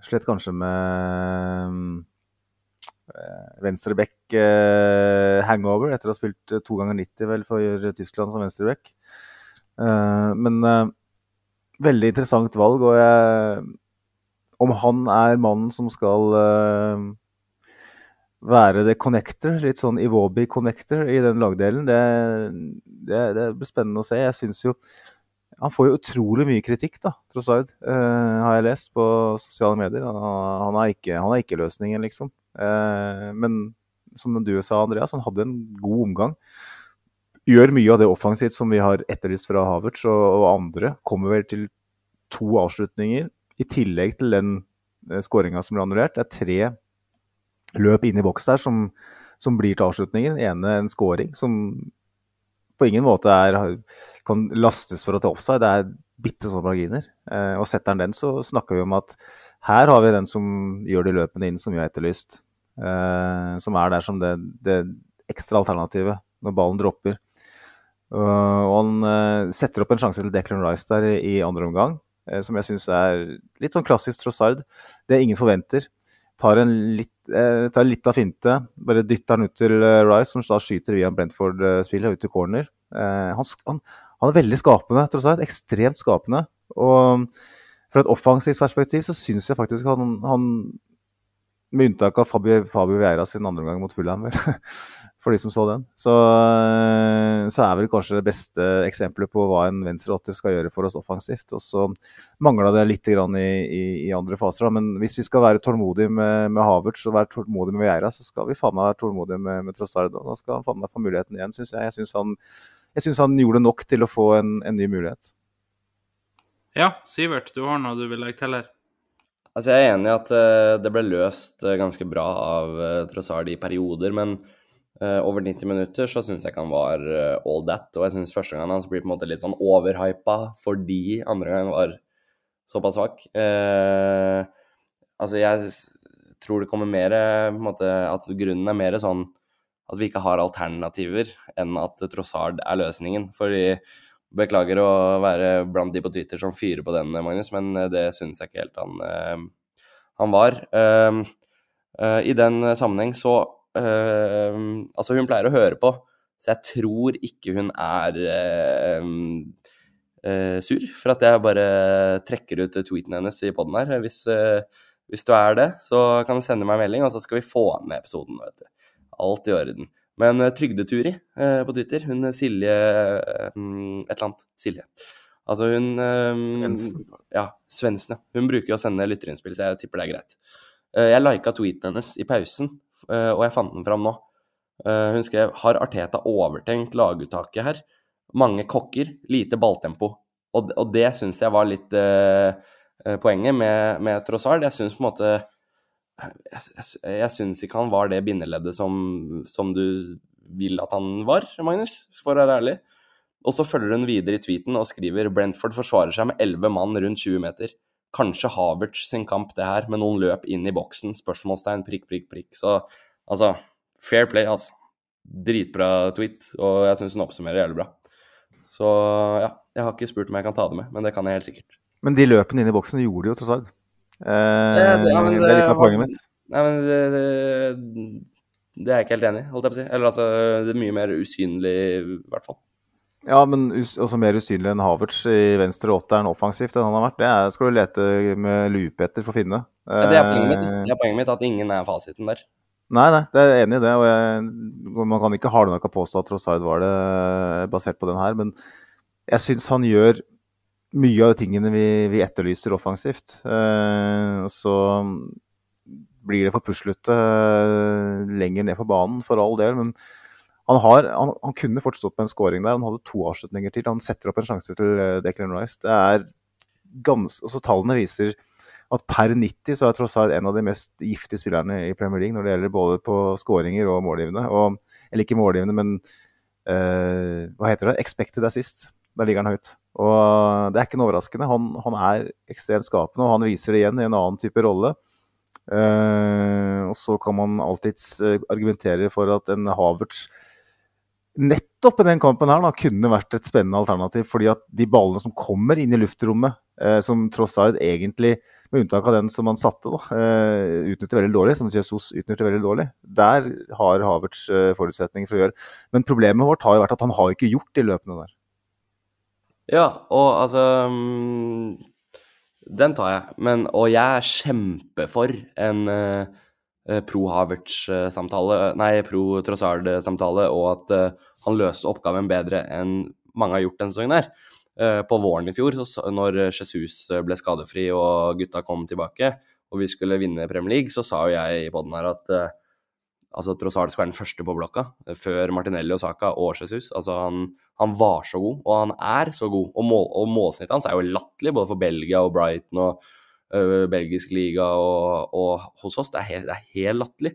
Slet kanskje med venstre back eh, hangover etter å ha spilt eh, to ganger 90 vel for Tyskland som venstreback. Eh, men eh, veldig interessant valg. Og jeg, om han er mannen som skal eh, være det connector, litt sånn Iwobi connector i den lagdelen, det, det, det blir spennende å se. Jeg syns jo han får jo utrolig mye kritikk, da, Trossard, uh, har jeg lest på sosiale medier. Han, han, er, ikke, han er ikke løsningen, liksom. Uh, men som du sa, Andreas, han hadde en god omgang. Gjør mye av det offensivt som vi har etterlyst fra Havertz og, og, andre. Kommer vel til to avslutninger, i tillegg til den eh, skåringa som ble annullert. Det er tre løp inn i boks der som, som blir til avslutningen. Ene en skåring som på ingen måte er kan lastes for å ta offside. Det er bitte små marginer. Eh, og setter han den, så snakker vi om at her har vi den som gjør de løpene inn som vi har etterlyst. Eh, som er der som det, det ekstra alternativet når ballen dropper. Uh, og han uh, setter opp en sjanse til Declan Rice der i andre omgang, uh, som jeg syns er litt sånn klassisk Trossard. Det ingen forventer. Tar en litt, tar litt av finte, bare dytter han ut til Rice, som da skyter via Brentford-spillet ut til corner. Han, han, han er veldig skapende, tross alt. Ekstremt skapende. Og fra et offensivt perspektiv så syns jeg faktisk han, han Med unntak av Fabio, Fabio Vieira sin andre omgang mot Fulham, vel. *laughs* For de som så den. Så, så er vel kanskje det beste eksempelet på hva en venstre åtter skal gjøre for oss offensivt. Og så mangla det litt i, i, i, andre faser. Men hvis vi skal være tålmodige med, med Havertz og være tålmodige med Vieira, så skal vi faen meg være tålmodige med, med Trossard. Da skal han faen meg få muligheten igjen, syns jeg. Jeg syns han han gjorde nok til å få en, en, ny mulighet. Ja, Sivert, du har noe du vil legge til her? Altså, Jeg er enig i at uh, det ble løst uh, ganske bra av Trossard i perioder, men over 90 minutter så syns jeg ikke han var all that. Og jeg syns første gang hans blir på en måte litt sånn overhypa fordi andre gang var såpass svak. altså, jeg tror det kommer mer på en måte, At grunnen er mer sånn at vi ikke har alternativer enn at Trossard er løsningen. Fordi Beklager å være blant de på Twitter som fyrer på den, Magnus, men det syns jeg ikke helt han, han var. I den sammenheng så Altså, hun pleier å høre på, så jeg tror ikke hun er sur for at jeg bare trekker ut tweeten hennes i poden her. Hvis, hvis, du er det, så kan du sende meg en melding, og så skal vi få ned episoden. vet du. Alt i orden. Men uh, Trygdeturi uh, på Twitter, hun Silje um, Et eller annet. Silje. Altså hun Svendsen. Ja, Svendsen. Hun bruker jo å sende lytterinnspill, så jeg tipper det er greit. Uh, jeg lika tweeten hennes i pausen, og jeg fant den fram nå. hun skrev har Arteta overtenkt laguttaket her? Mange kokker, lite balltempo. Og, og det syns jeg var litt poenget med, med Trossard. Jeg syns på en måte jeg, jeg, jeg syns ikke han var det bindeleddet som, som, du vil at han var, Magnus, for å være ærlig. Og så følger hun videre i tweeten og skriver Brentford forsvarer seg med elleve mann rundt 20 meter. Kanskje Havertz sin kamp, det her, med noen løp inn i boksen. Spørsmålstegn, prikk, prikk, prikk. Så altså, fair play, altså. Dritbra tweet, og jeg syns hun oppsummerer jævlig bra. Så ja, jeg har ikke spurt om jeg kan ta det med, men det kan jeg helt sikkert. Men de løpene inn i boksen gjorde de jo tross alt. Eh, det, det, det, det, er litt av poenget mitt. Nei, men det, det, det, er jeg ikke helt enig i, holdt jeg på å si. Eller altså, det er mye mer usynlig, i hvert fall. Ja, men også mer usynlig enn Havertz i venstre åtteren offensivt enn han har vært. Det er, skal du lete med lupe etter for å finne. Ja, det, er poenget mitt. Eh, det er poenget mitt at ingen er fasiten der. Nei, nei, det er enig i det. og jeg, Man kan ikke hardnakka påstå at Trossard var det basert på den her, men jeg syns han gjør mye av de tingene vi, vi etterlyser offensivt. Eh, så blir det for puslete eh, lenger ned på banen, for all del. Men han, har, han, han kunne fortsatt stått med en scoring der. Han hadde to avslutninger til. Han setter opp en sjanse til eh, Declan Rice. Det er gans, altså Tallene viser at per 90 så er tross alt en av de mest giftige spillerne i Premier League når det gjelder både på skåringer og målgivende. Og, eller ikke målgivende, men uh, hva heter det? Expected assist. Der ligger han høyt. Og det er ikke noe overraskende. Han, han er ekstremt skapende, og han viser det igjen i en annen type rolle. Uh, og så kan man alltids argumentere for at en Havertz nettopp i den kampen her da, kunne vært et spennende alternativ. fordi at de ballene som kommer inn i luftrommet, eh, som tross alt egentlig, med unntak av den som han satte, da, utnytter veldig dårlig, som Jesus utnytter veldig dårlig, der har Havertz forutsetninger for å gjøre. Men problemet vårt har jo vært at han har ikke gjort de løpene der. Ja, og altså mm, Den tar jeg. Men, og jeg er kjempefor en uh, pro Havertz-samtale, nei, pro Trossard-samtale, og at uh, han løste oppgaven bedre enn mange har gjort denne sesongen her. Uh, på våren i fjor, når Jesus ble skadefri og gutta kom tilbake, og vi skulle vinne Premier League, så sa jo jeg i poden her at altså Trossard skal være den første på blokka, eh, før Martinelli og Saka og Jesus. Altså han, han, var så god, og han er så god. Og, mål, og målsnittet hans er jo latterlig, både for Belgia og Brighton og uh, belgisk liga og, og, hos oss. Det er helt, helt latterlig.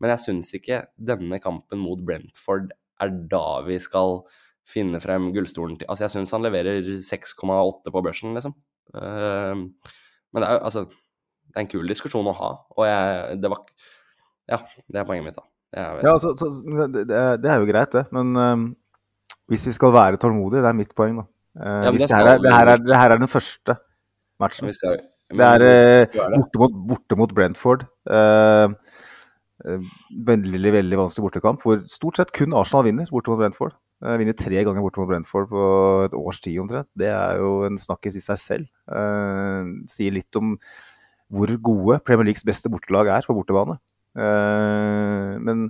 Men jeg syns ikke denne kampen mot Brentford er da vi skal finne frem gullstolen til Altså, jeg syns han leverer 6,8 på børsen, liksom. Uh, men det er jo altså Det er en kul diskusjon å ha, og jeg, det var ja, det er poenget mitt, da. Ja, altså, så, det, det, er jo greit, det. Men um, hvis vi skal være tålmodige, det er mitt poeng, da. Uh, ja, det, her er, det, her er, det, her er, den første matchen. Vi Skal, det er eh, borte, mot, borte, mot, Brentford. Eh, veldig veldig vanskelig bortekamp, hvor stort sett kun Arsenal vinner borte mot Brentford. Eh, vinner tre ganger borte mot Brentford på et års tid omtrent. Det er jo en snakkis i seg selv. Uh, sier litt om hvor gode Premier Leagues beste bortelag er på bortebane. Eh, men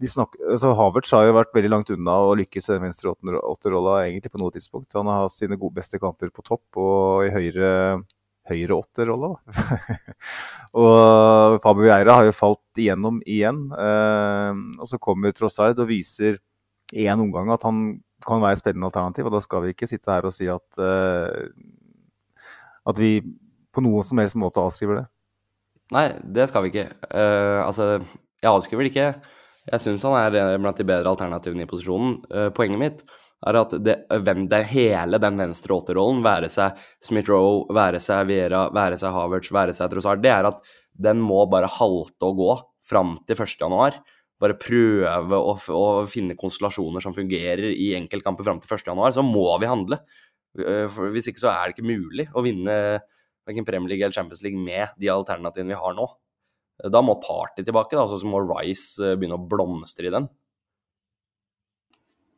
snakker, altså Havertz har jo vært veldig langt unna å lykkes i den venstre åtterrolla egentlig på noe tidspunkt. Han har hatt sine gode, beste kamper på topp og i høyre, høyre åtterrolla. *laughs* og Fabio Vieira har jo falt igjennom igjen. Eh, og så kommer Trossard og viser i én omgang at han kan være et spennende alternativ. Og da skal vi ikke sitte her og si at, eh, at vi på noen som helst måte avskriver det. Nei, det skal vi ikke. Uh, altså, jeg avskriver det ikke. Jeg syns han er blant de bedre alternativene i posisjonen. Uh, poenget mitt er at det, det hele den venstre åtterrollen, være seg Smith-Roe, være seg Viera, være seg Havertz, være seg Trossard, det er at den må bare halte og gå fram til 1.1. Bare prøve å, å, finne konstellasjoner som fungerer i enkeltkamper fram til 1.1. Så må vi handle. For hvis ikke så er det ikke mulig å vinne verken Premier League eller Champions League med de alternativene vi har nå. Da må Party tilbake, da, så må Rice eh, begynne å blomstre i den.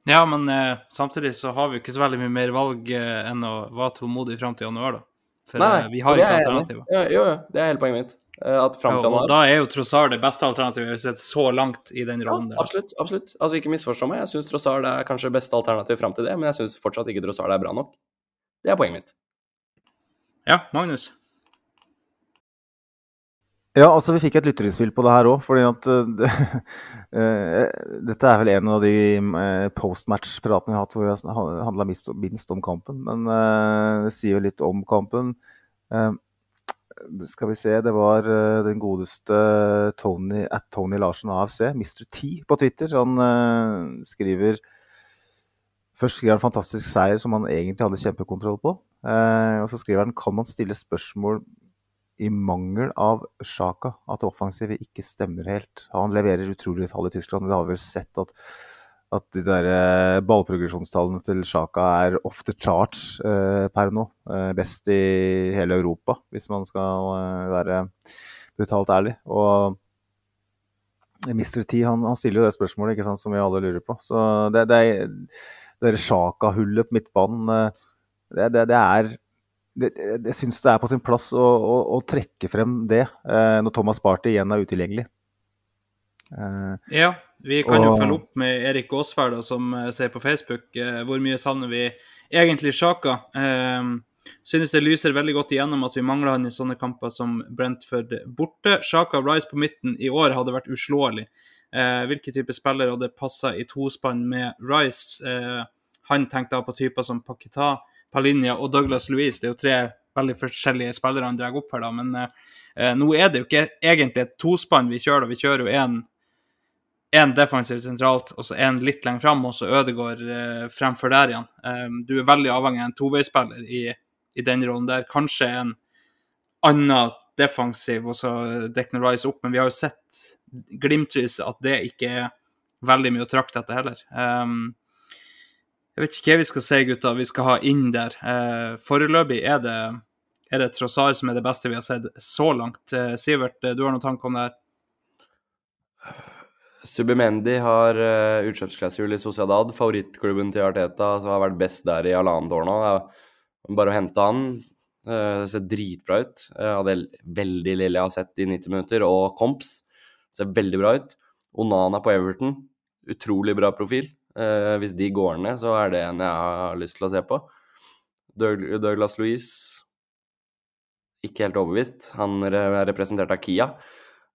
Ja, men eh, samtidig så har vi ikke så veldig mye mer valg eh, enn å være tålmodig fram til januar, da. For Nei, eh, vi har ikke alternativer. Ja, jo, jo, det er hele poenget mitt. Eh, at fram til januar da er jo Trossard det beste alternativet vi har sett så langt i den rollen. Ja, absolutt. absolutt. Altså, ikke misforstå meg, jeg syns Trossard er kanskje beste alternativ fram til det, men jeg syns fortsatt ikke Trossard er bra nok. Det er poenget mitt. Ja, Magnus? Ja, altså vi fikk et lytterinnspill på det her òg. fordi at det, uh, *laughs* Dette er vel en av de uh, postmatch-pratene vi har hatt hvor vi handla minst, om kampen. Men det sier jo litt om kampen. skal vi se, det var den godeste Tony at Tony Larsen AFC, Mr. T på Twitter. Han skriver Først skriver han fantastisk seier som han egentlig hadde kjempekontroll på. og så skriver han kan man stille spørsmål i mangel av Sjaka at offensivet ikke stemmer helt. Han leverer utrolig tall i Tyskland. Vi har vel sett at, at de der eh, ballprogresjonstallene til Sjaka er off the charge eh, per nå. Eh, best i hele Europa, hvis man skal eh, være brutalt ærlig. Og Mr. T han, han, stiller jo det spørsmålet ikke sant, som vi alle lurer på. Så det, det, det Sjaka-hullet på midtbanen, eh, det, det, det er jeg syns det er på sin plass å, å, å trekke frem det eh, når Thomas Party igjen er utilgjengelig. Eh, ja, vi kan og, jo følge opp med Erik Gåsvær, som uh, sier på Facebook eh, hvor mye savner vi egentlig Sjaka. Eh, synes det lyser veldig godt igjennom at vi mangler han i sånne kamper som Brentford borte. Sjaka Rice på midten i år hadde vært uslåelig. Eh, hvilke type spillere hadde passa i tospann med Rice? Eh, han tenkte på typer som Pakita, Palinja og Douglas Louise. Det er jo tre veldig forskjellige spillere han drar opp her, da. Men eh, nå er det jo ikke egentlig et tospann vi kjører. Vi kjører jo én defensiv sentralt og så én litt lenger fram, og så Ødegaard eh, fremfor der igjen. Eh, du er veldig avhengig av en toveispiller i, i den rollen der. Kanskje en annen defensiv, og så Declan Rice opp, men vi har jo sett glimtvis at det ikke er veldig mye å trakte etter heller. Um, jeg vet ikke hva vi skal si, gutta, vi skal ha inn der. Eh, foreløpig er det, er det Trossar som er det beste vi har sett så langt. Eh, Sivert, du har noen tanker om det her? Subimendi har uh, utkjøpsklausul i Sociedad, favorittklubben til Arteta, som har vært best der i halvannet år nå. Bare å hente han. Uh, det ser dritbra ut. Uh, hadde veldig lille jeg har sett i 90 minutter. Og Komps ser veldig bra ut. Onana på Everton, utrolig bra profil. Uh, hvis de går ned, så er det en jeg har lyst til å se på. Douglas Louise, ikke helt overbevist. Han er representert av Kia.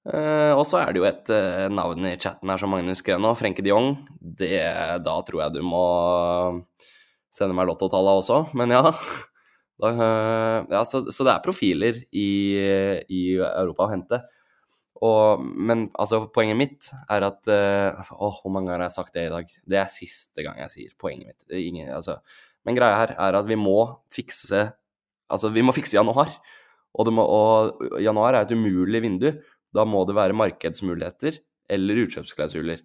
Eh, og så er det jo et eh, navn i chatten her som Magnus skrev nå, Frenke de Jong. Det, da tror jeg du må sende meg lottotallene også, men ja. Da, eh, ja så, så, det er profiler i, i Europa å hente. Og, men altså, poenget mitt er at åh, hvor mange ganger har jeg sagt det i dag? Det er siste gang jeg sier poenget mitt. Ingen, altså. Men greia her er at vi må fikse Altså, vi må fikse januar. Og, må, og januar er et umulig vindu. Da må det være markedsmuligheter eller utkjøpsklausuler.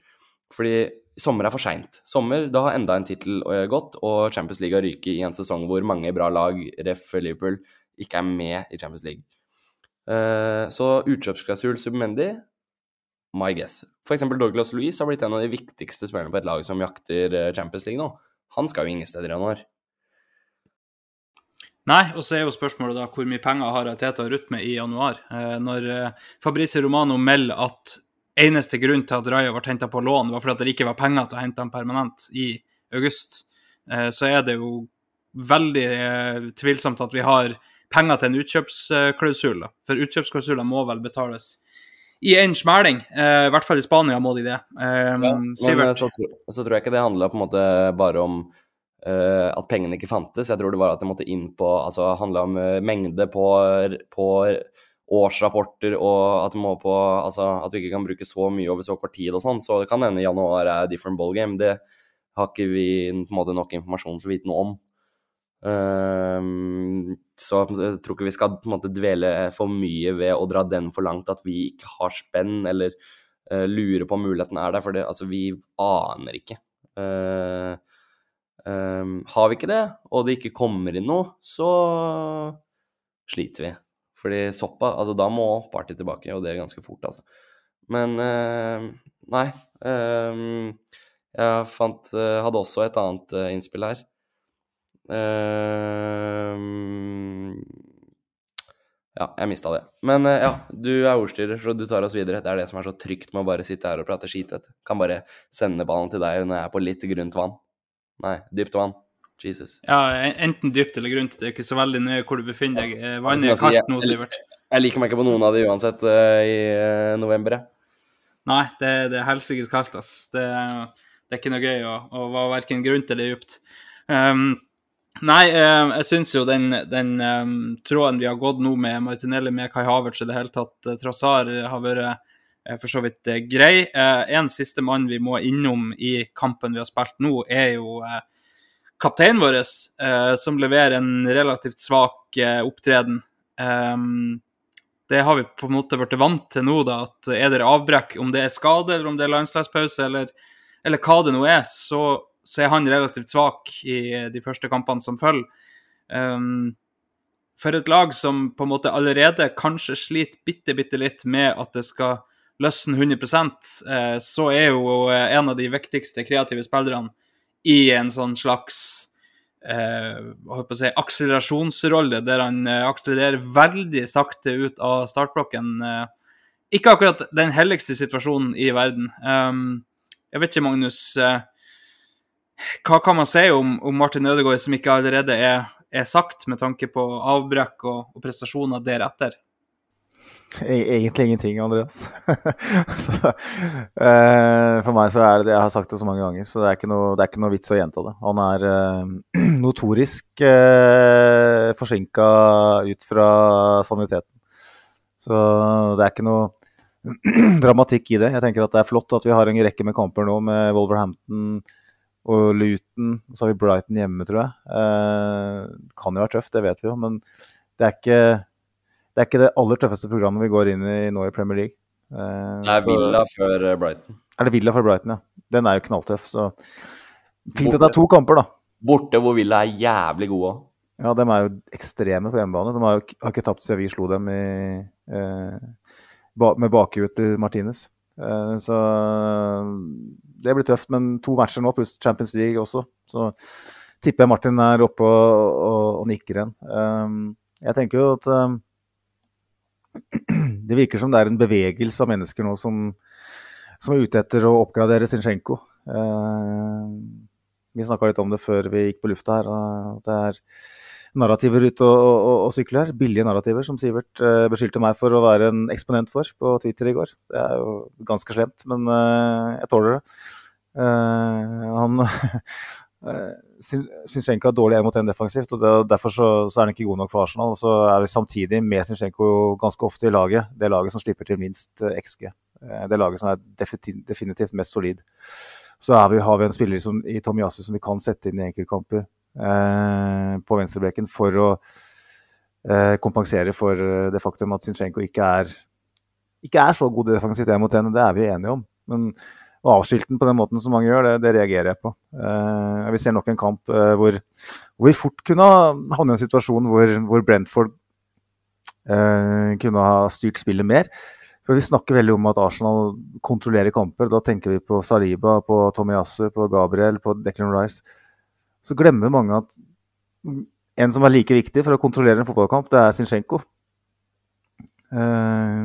Fordi sommer er for seint. Sommer, da har enda en tittel gått, og Champions League har ryket i en sesong hvor mange bra lag, ref. Liverpool, ikke er med i Champions League. Uh, så utkjøpsklausul Submendi, my guess. F.eks. Douglas Louise har blitt en av de viktigste spillerne på et lag som jakter eh, Champions League nå. Han skal jo ingen steder i januar. Nei, og så er jo spørsmålet da hvor mye penger har Teta rutt med i januar? Eh, når eh, Fabrizio Romano melder at eneste grunn til at Raja ble henta på lån, var fordi det ikke var penger til å hente ham permanent i august, eh, så er det jo veldig eh, tvilsomt at vi har penger til en utkjøpsklausul. For utkjøpsklausuler må vel betales i en smæling. Eh, I hvert fall i Spania må de det. Eh, ja, men så, så, tror jeg ikke det handler på en måte bare om Uh, at pengene ikke fantes. Jeg tror det var at det måtte inn på Altså handla om uh, mengde på, på, årsrapporter, og at, må på, altså, at vi ikke kan bruke så mye over så kort tid og sånn. Så det kan hende januar er different ball game. Det har ikke vi på en måte nok informasjon til å vite noe om. Uh, så jeg tror ikke vi skal på en måte dvele for mye ved å dra den for langt at vi ikke har spenn, eller lurer på om muligheten er der. For det, altså, vi aner ikke. Uh, Um, har vi ikke det, og det ikke kommer inn noe, så sliter vi. Fordi soppa Altså, da må Party tilbake, og det er ganske fort, altså. Men uh, nei. Um, jeg fant uh, Hadde også et annet uh, innspill her. Ja, jeg mista det. Men ja, du er ordstyrer, så du tar oss videre. Det er det som er så trygt med å bare sitte her og prate skit, vet du. Kan bare sende ballen til deg når jeg er på litt grunt vann. Nei, dypt vann. Jesus. Ja, enten dypt eller grunt. Det er ikke så veldig nøye hvor du befinner deg. Eh, vannet er kaldt nå, Sivert. Jeg liker meg ikke på noen av de uansett uh, i uh, november. Nei, det, det er helsikes kaldt, ass. Det, det, er ikke noe gøy å, å være verken grunt eller dypt. Um, nei, uh, jeg syns jo den, den um, tråden vi har gått nå med Martinelli, med Kai Havertz i det hele tatt, uh, Trassar, har vært for så vidt grei. En siste mann vi må innom i kampen vi har spilt nå, er jo kapteinen vår, som leverer en relativt svak opptreden. Det har vi på en måte blitt vant til nå, da, at er det avbrekk, om det er skade eller om det er landslagspause eller, eller hva det nå er, så, så, er han relativt svak i de første kampene som følger. Um, for et lag som på en måte allerede kanskje sliter bitte, bitte litt med at det skal løsne 100 eh, så er jo eh, en av de viktigste kreative spillerne i en sånn slags eh, si, akselerasjonsrolle, der han eh, akselererer veldig sakte ut av startblokken. Eh, ikke akkurat den helligste situasjonen i verden. Um, jeg vet ikke, Magnus. Eh, hva kan man si om, om Martin Ødegaard som ikke allerede er, er sagt, med tanke på avbrekk og, og prestasjoner deretter? E- Egentlig ingenting, Andreas. *laughs* så, uh, for meg så er det det jeg har sagt det så mange ganger, så det er ikke noe, er ikke noe vits å gjenta det. Han er uh, *clears throat* notorisk uh, forsinka ut fra saniteten. Så det er ikke noe *clears throat* dramatikk i det. Jeg tenker at det er flott at vi har en rekke med kamper nå med Wolverhampton og Luton. Så har vi Brighton hjemme, tror jeg. Eh, kan jo være tøft, det vet vi jo, men det er ikke det er ikke det aller tøffeste programmet vi går inn i nå i Premier League. Eh, Det er så- Villa før eh, Brighton. Er det Villa før Brighton, ja. Den er jo knalltøff, så Fint at det er to kamper, da. Borte hvor Villa er jævlig gode òg. Ja, de er jo ekstreme på hjemmebane. De har jo har ikke tapt siden vi slo dem i, eh, ba, med bakhjulet til Martinez. Eh, så det blir tøft. Men to matcher nå, pluss Champions League også. Så tipper jeg Martin er oppe og, og, og nikker igjen. Um, jeg tenker jo at um, *clears throat* det virker som det er en bevegelse av mennesker nå som, som er ute etter å oppgradere Zinchenko. Uh, vi snakka litt om det før vi gikk på lufta her. og Det er narrativer ute og, og, og sykler. Billige narrativer, som Sivert uh, beskyldte meg for å være en eksponent for på Twitter i går. Det er jo ganske slemt, men uh, jeg tåler det. Uh, han *laughs* Zinchenko er dårlig 1 mot en defensivt, og det, derfor så, så, er han ikke god nok for Arsenal. Og så er vi samtidig med Zinchenko ganske ofte i laget, det laget som slipper til minst XG. Det laget som er definitivt mest solid. Så vi, har vi en spiller som, i Tomiyasu som vi kan sette inn i enkeltkamper eh, på venstrebekken for å eh, kompensere for det faktum at Zinchenko ikke er, ikke er så god defensivt 1 mot henne. Det er vi enige om. Men å avskilte den på den måten som mange gjør, det, det reagerer jeg på. Eh, vi ser nok en kamp eh, hvor, hvor, vi fort kunne havne i en situasjon hvor, hvor Brentford eh, kunne ha styrt spillet mer. For Vi snakker veldig om at Arsenal kontrollerer kamper. Da tenker vi på Saliba, på Tomiyasu, på Gabriel, på Declan Rice. Så glemmer mange at en som er like viktig for å kontrollere en fotballkamp, det er Zinchenko. Eh,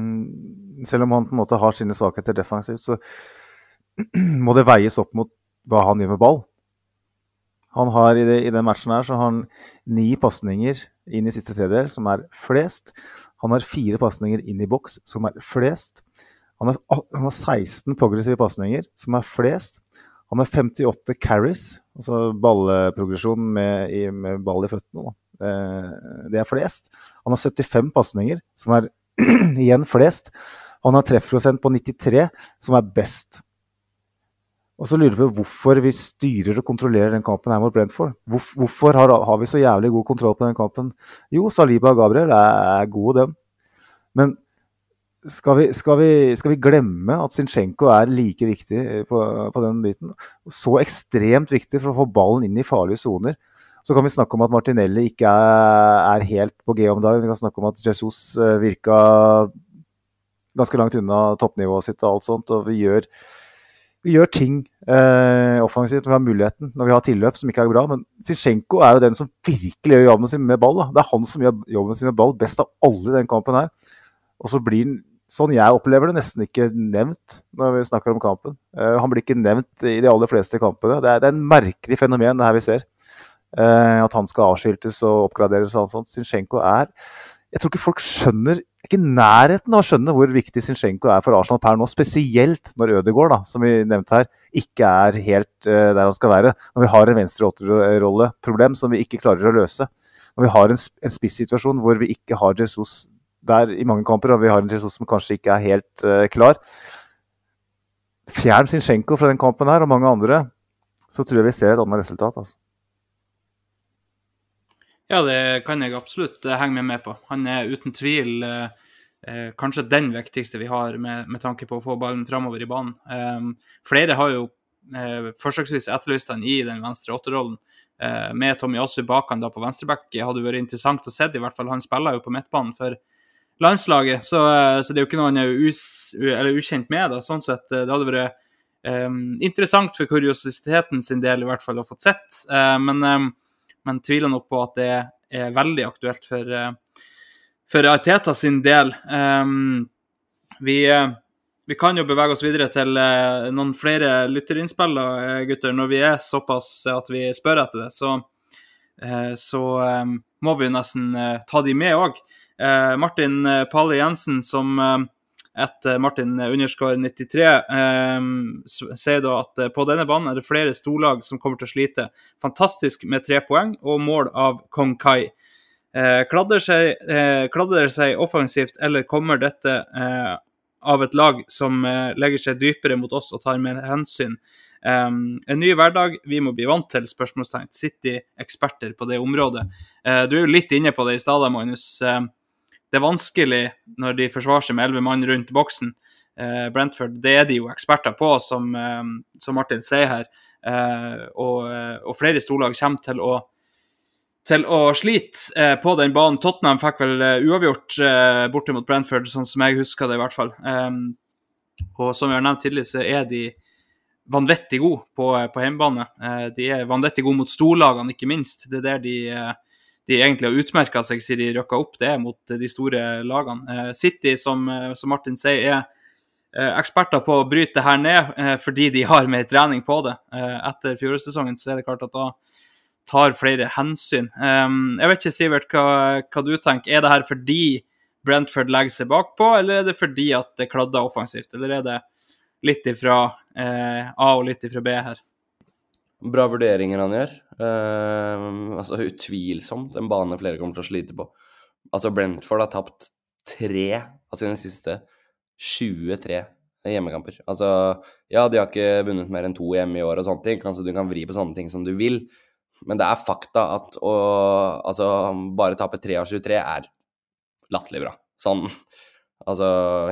selv om han på en måte har sine svakheter defensivt, så *clears throat* må det veies opp mot hva han gjør med ball. Han har I, det, i den matchen her så har han ni pasninger inn i siste tredjedel, som er flest. Han har fire pasninger inn i boks, som er flest. Han har, han har 16 progressive pasninger, som er flest. Han har 58 carries, altså ballprogresjon med, med, ball i føttene. Det er flest. Han har 75 pasninger, som er *clears throat* igjen flest. Han har treffprosent på 93, som er best. Og så lurer vi på hvorfor vi styrer og kontrollerer den kampen her mot Brentford. Hvorfor har, har, vi så jævlig god kontroll på den kampen? Jo, Saliba og Gabriel er gode, dem. Men skal vi, skal, vi, skal vi, glemme at Zinchenko er like viktig på, på, den biten? Så ekstremt viktig for å få ballen inn i farlige soner. Så kan vi snakke om at Martinelli ikke er, er helt på G om dagen. Vi kan snakke om at Jesus virka ganske langt unna toppnivået sitt og alt sånt. Og vi gjør, vi gjør ting eh, offensivt når vi har muligheten, når vi har tilløp som ikke er bra. Men Zinchenko er jo den som virkelig gjør jobben sin med ball. Da. Det er han som gjør jobben sin med ball best av alle i den kampen her. Og så blir han, sånn jeg opplever det, nesten ikke nevnt når vi snakker om kampen. Uh, han blir ikke nevnt i de aller fleste kampene. Det er, det er en merkelig fenomen, det her vi ser. Uh, at han skal avskiltes og oppgraderes og sånt. Zinchenko er Jeg tror ikke folk skjønner ikke nærheten av å skjønne hvor viktig Zinchenko er for Arsenal per nå. Spesielt når Ødegaard, da, som vi nevnte her, ikke er helt uh, der han skal være. Når vi har en venstre åtterolleproblem som vi ikke klarer å løse. Når vi har en, en spissituasjon hvor vi ikke har Jesus der i mange kamper, og vi har en Jesus som kanskje ikke er helt uh, klar. Fjern Zinchenko fra den kampen her og mange andre, så tror jeg vi ser et annet resultat. altså. Ja, det kan jeg absolutt henge med, med på. Han er uten tvil eh, eh, kanskje den viktigste vi har med, med, tanke på å få ballen framover i banen. Eh, flere har jo eh, forsøksvis etterlyst han i den venstre åtterrollen. Eh, med Tommy Asu bak han da på venstreback hadde vært interessant å se, i hvert fall. Han spiller jo på midtbanen for landslaget, så, så, det er jo ikke noe han er ukjent med. da, sånn sett, Det hadde vært um, interessant for kuriositeten sin del i hvert fall å få sett. Uh, men, um, men tviler nok på at det er veldig aktuelt for, uh, for Arteta sin del. Um, vi, uh, vi kan jo bevege oss videre til eh, noen flere lytterinnspill, eh, gutter. Når vi er såpass at vi spør etter det, så, eh, så um, må vi jo nesten eh, ta de med òg. Martin eh, Palle Jensen, som eh, etter Martin underscore 93 eh, sier da at eh, på denne banen er det flere storlag som kommer til å slite. Fantastisk med tre poeng og mål av Kong Kai. Eh, kladder, seg, eh, kladder det seg offensivt, eller kommer dette eh, av et lag som eh, legger seg dypere mot oss og tar mer hensyn? Um, en ny hverdag vi må bli vant til, spørsmålstegn. City-eksperter på det området. Eh, du er jo litt inne på det i stad, Magnus. Eh, det er vanskelig når de forsvarer seg med elleve mann rundt boksen. Eh, Brentford, det er de jo eksperter på, som, eh, som Martin sier her. Eh, og, og flere storlag kommer til å til å slite på den banen. Tottenham fikk vel uavgjort borte mot Brentford, sånn som jeg husker det i hvert fall. Og som vi har nevnt tidligere, så er de vanvittig gode på, på hjemmebane. De er vanvittig gode mot storlagene, ikke minst. Det er der de, de egentlig har utmerka seg siden de rykka opp, det er mot de store lagene. Eh, City, som, eh, som Martin sier, er eh, eksperter på å bryte det her ned fordi de har mer trening på det. Etter fjorårssesongen er det klart at da tar flere hensyn. Um, jeg vet ikke, Sivert, hva, hva du tenker. Er det her fordi Brentford legger seg bakpå, eller er det fordi at det kladder offensivt? Eller er det litt ifra A og litt ifra B her? Bra vurderinger han gjør. Uh, altså Utvilsomt en bane flere kommer til å slite på. Altså Brentford har tapt tre av sine siste 23 hjemmekamper. Altså, ja, de har ikke vunnet mer enn to hjemme i år og sånne ting. kanskje du kan vri på sånne ting som du vil, men det er fakta at å altså, bare tape 3 av 23 er latterlig bra. Sånn Altså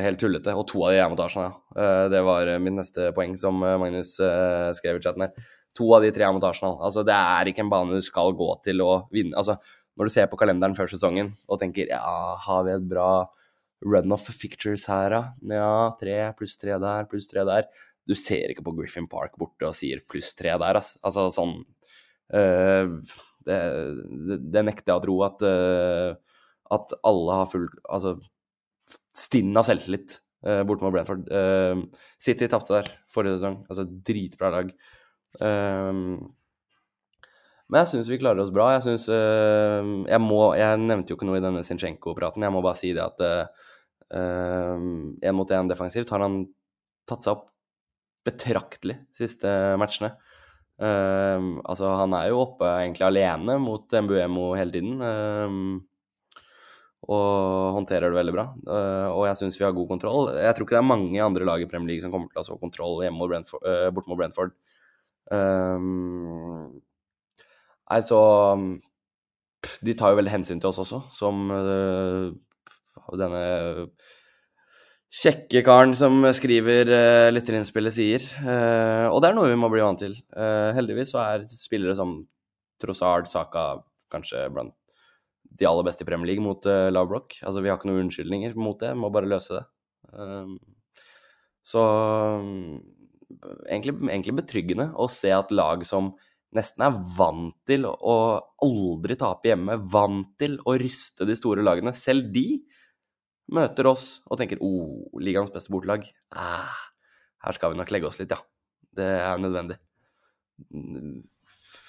helt tullete. Og to av de er mot Arsenal, ja. Eh, Det var mitt neste poeng, som eh, Magnus skrev i chatten her. To av de tre er mot Arsenal. Altså, det er ikke en bane du skal gå til å vinne. Altså, når du ser på kalenderen før sesongen og tenker ja, har vi et bra run of fictures her, da? Ja, tre pluss tre der, pluss tre der. Du ser ikke på Griffin Park borte og sier pluss tre der, ass. Altså sånn øh, det, det, det nekter jeg å tro at, øh, at alle har full Altså stinn av selvtillit øh, borte mot Brentford. Eh, City tapte der forrige sesong. Altså dritbra lag. Eh, men jeg syns vi klarer oss bra. Jeg syns jeg må Jeg nevnte jo ikke noe i denne Zinchenko-praten. Jeg må bare si det at én mot én defensivt har han tatt seg opp betraktelig siste matchene. Eh, altså, han er jo oppe egentlig alene mot Mbuemo hele tiden. eh, og håndterer det veldig bra. Uh, og jeg syns vi har god kontroll. Jeg tror ikke det er mange andre lag i Premier League som kommer til å ha så kontroll mot Brentford, uh, bort mot Brentford. Um, nei, så De tar jo veldig hensyn til oss også, som uh, denne kjekke karen som skriver uh, lytterinnspillet sier. Uh, og det er noe vi må bli vant til. Uh, heldigvis så er spillere som Trossard, Saka kanskje blant de aller beste i Premier League mot uh, lav. Altså, vi har ikke noen unnskyldninger mot det, vi må bare løse det. Um, så um, egentlig, egentlig betryggende å se at lag som nesten er vant til å aldri tape hjemme, vant til å ryste de store lagene, selv de møter oss og tenker oh, ligaens beste bortelag. Ah, her skal vi nok legge oss litt, ja. Det er nødvendig.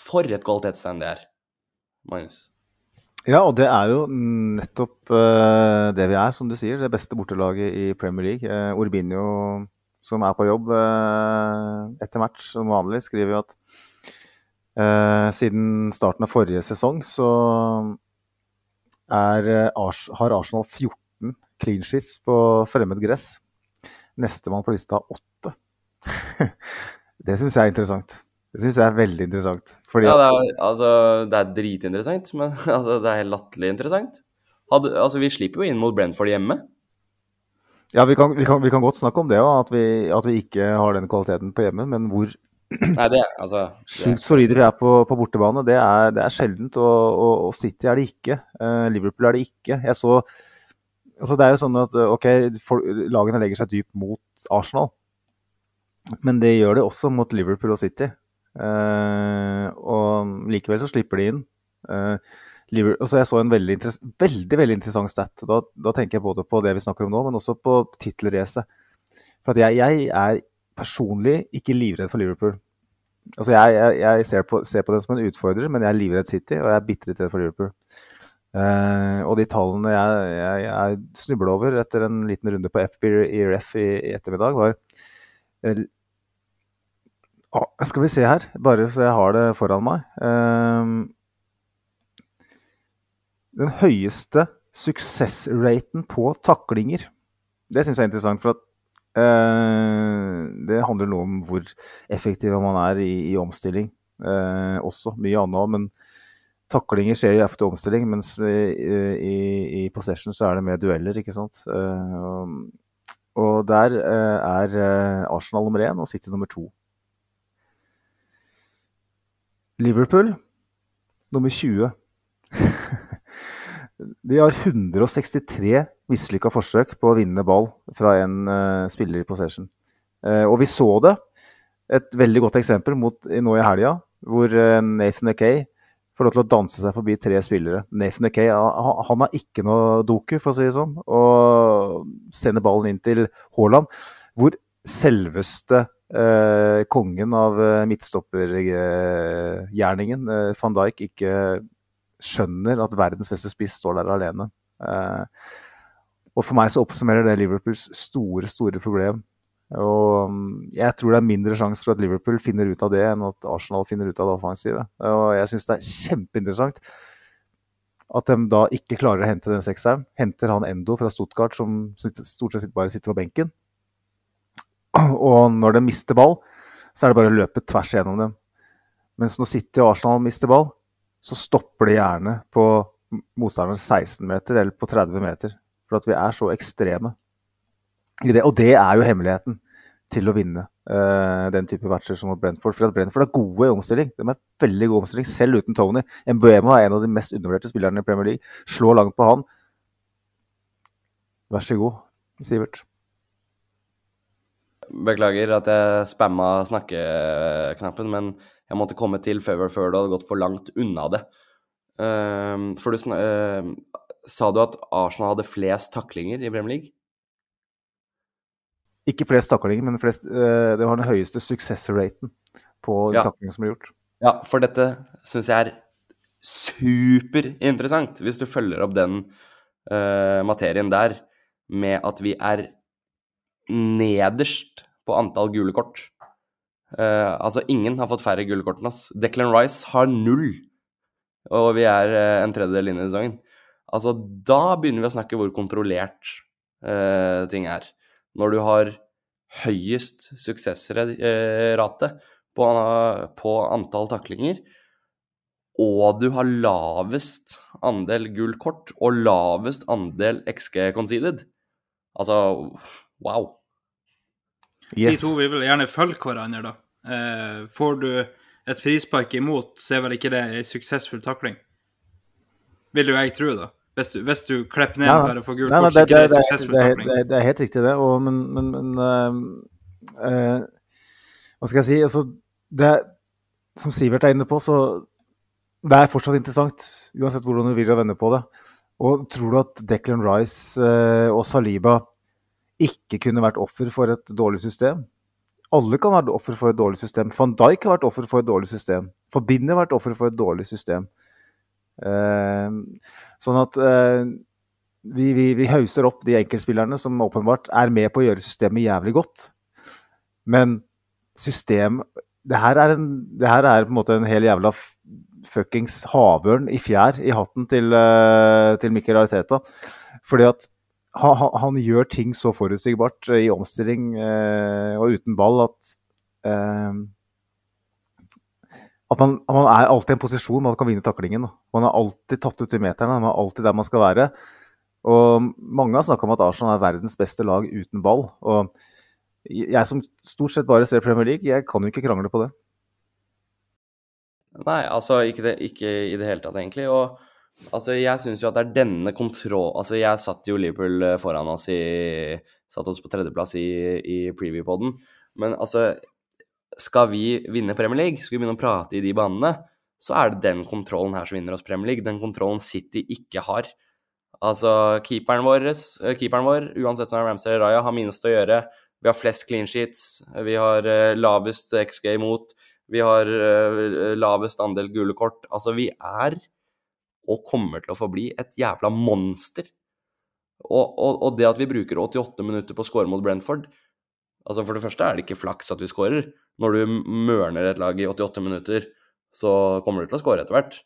For et kvalitetstegn det er, Magnus. Ja, og det er jo nettopp eh, det vi er, som du sier. Det beste bortelaget i Premier League. Uh, Urbinio, som er på jobb eh, etter match som vanlig, skriver jo at eh, siden starten av forrige sesong så er, eh, har Arsenal 14 clean sheets på fremmed gress. Nestemann på lista har åtte. *laughs* det syns jeg er interessant. Det syns jeg er veldig interessant. Ja, det er, altså, det er dritinteressant, men *laughs* altså, det er helt latterlig interessant. Hadde, altså, vi slipper jo inn mot Brentford hjemme. Ja, vi kan, vi kan, vi kan godt snakke om det at, vi- at vi ikke har den kvaliteten på hjemme. Men hvor *clears throat* Nei, det altså sjukt solide vi er på, på bortebane, det er, det er sjeldent. Og, og, og City er det ikke. Uh, Liverpool er det ikke. Jeg så altså Det er jo sånn at ok, for, lagene legger seg dypt mot Arsenal. Men det gjør de også mot Liverpool og City. Uh, og likevel så slipper de inn. Eh, Liver- og så Jeg så en veldig, veldig, veldig interessant stat. Da, da tenker jeg både på det vi snakker om nå, men også på tittelracet. For jeg, jeg er personlig ikke livredd for Liverpool. Altså jeg, jeg, jeg ser, på, på det som en utfordrer, men jeg er livredd City, og jeg er bitter redd for Liverpool. Uh, og de tallene jeg, jeg, jeg snubla over etter en liten runde på FB i i, ettermiddag, var ah, Skal vi se her, bare så jeg har det foran meg. Eh, den høyeste suksessraten på taklinger. Det syns jeg er interessant, for at eh, det handler noe om hvor effektiv man er i, i omstilling. Eh, også mye annet òg, men taklinger skjer jo ofte omstilling, mens i, i, i, possession så er det mer dueller, ikke sant. Eh, og, der er Arsenal nummer én og City nummer to. Liverpool nummer 20. De har 163 mislykka forsøk på å vinne ball fra en uh, spiller i possession. Uh, og vi så det. Et veldig godt eksempel mot, nå i helga, hvor uh, Nathan Akay får lov til å danse seg forbi tre spillere. Nathan Akay han, han har ikke noe doku, for å si det sånn, og sender ballen inn til Haaland, hvor selveste kongen av midtstoppergjerningen, van Dijk, ikke skjønner at verdens beste spiss står der alene. Eh, og for meg så oppsummerer det Liverpools store, store problem. Og mm, jeg tror det er mindre sjanse for at Liverpool finner ut av det, enn at Arsenal finner ut av det offensive. Og jeg syns det er kjempeinteressant at de da ikke klarer å hente den sekseren. Henter han Endo fra Stuttgart, som stort sett bare sitter på benken. Og når de mister ball, så er det bare å løpe tvers igjennom dem. Mens når City og Arsenal mister ball, så stopper det gjerne på motstanderens 16 meter eller på 30 meter. For at vi er så ekstreme. Det, og det er jo hemmeligheten til å vinne uh, den type matcher som mot Brentford. For at Brentford er gode i omstilling. De er veldig gode i omstilling, selv uten Tony. Mbuemo er en av de mest undervurderte spillerne i Premier League. Slå langt på han. Vær så god, Sivert. Beklager at jeg spamma snakkeknappen, men jeg måtte komme til før, før du hadde gått for langt unna det. Uh, for du uh, Sa du at Arsenal hadde flest taklinger i Premier League? Ikke flest taklinger, men flest, uh, det var den høyeste suksessraten på ja. taklingene som ble gjort. Ja, for dette syns jeg er superinteressant, hvis du følger opp den eh, materien der med at vi er nederst på antall gule kort. Uh, altså, ingen har fått færre gule kort enn oss. Declan Rice har null, og vi er uh, en tredjedel inn i sesongen. Altså, da begynner vi å snakke hvor kontrollert uh, ting er. Når du har høyest suksessrate på, på antall taklinger, og du har lavest andel gult kort og lavest andel XG conceded. Altså, wow. Yes. De to vil vel gjerne følge hverandre, da. Eh, får du et frispark imot, så er vel ikke det en suksessfull takling? Vil jo jeg tro, da. Hvis du, hvis du klipper ned ja, bare for gult kort, så ikke det en suksessfull takling. Det, det, er helt riktig, det. Og, men, men, men uh, uh, Hva skal jeg si? Altså, det Som Sivert er inne på, så det er fortsatt interessant, uansett hvordan du vil vende på det. Og tror du at Declan Rice uh, og Saliba ikke kunne vært offer for et dårlig system? Alle kan være offer for et dårlig system. Van Dijk har vært offer for et dårlig system. Forbinder har vært offer for et dårlig system. Uh, sånn at uh, vi, vi, vi, hauser opp de enkeltspillerne som åpenbart er med på å gjøre systemet jævlig godt. Men system Det her er, en, det her er på en måte en hel jævla fuckings havørn i fjær i hatten til, uh, til Mikkel Ariteta. Fordi at han, han, gjør ting så forutsigbart eh, i omstilling eh, og uten ball at eh, at man, man, er alltid i en posisjon man kan vinne taklingen. Man er alltid tatt ut i meterne, man er alltid der man skal være. Og Mange har snakka om at Arsenal er verdens beste lag uten ball. Og jeg som stort sett bare ser Premier League, jeg kan jo ikke krangle på det. Nei, altså ikke, det, ikke i det hele tatt, egentlig. Og Altså, jeg syns jo at det er denne kontroll... Altså, jeg satt jo Liverpool eh, foran oss i Satt oss på tredjeplass i, i preview-poden. Men altså Skal vi vinne Premier League, skal vi begynne å prate i de banene, så er det den kontrollen her som vinner oss Premier League. Den kontrollen City ikke har. Altså, keeperen vår, eh, keeperen vår uansett om det er Ramsay eller Raja, har minst å gjøre. Vi har flest clean sheets. Vi har uh, lavest XG imot. Vi har uh, lavest andel gule kort. Altså, vi er og kommer til å forbli et jævla monster. Og, og, og det at vi bruker 88 minutter på å score mot Brentford Altså For det første er det ikke flaks at vi scorer. Når du mørner et lag i 88 minutter, så kommer du til å score etter hvert.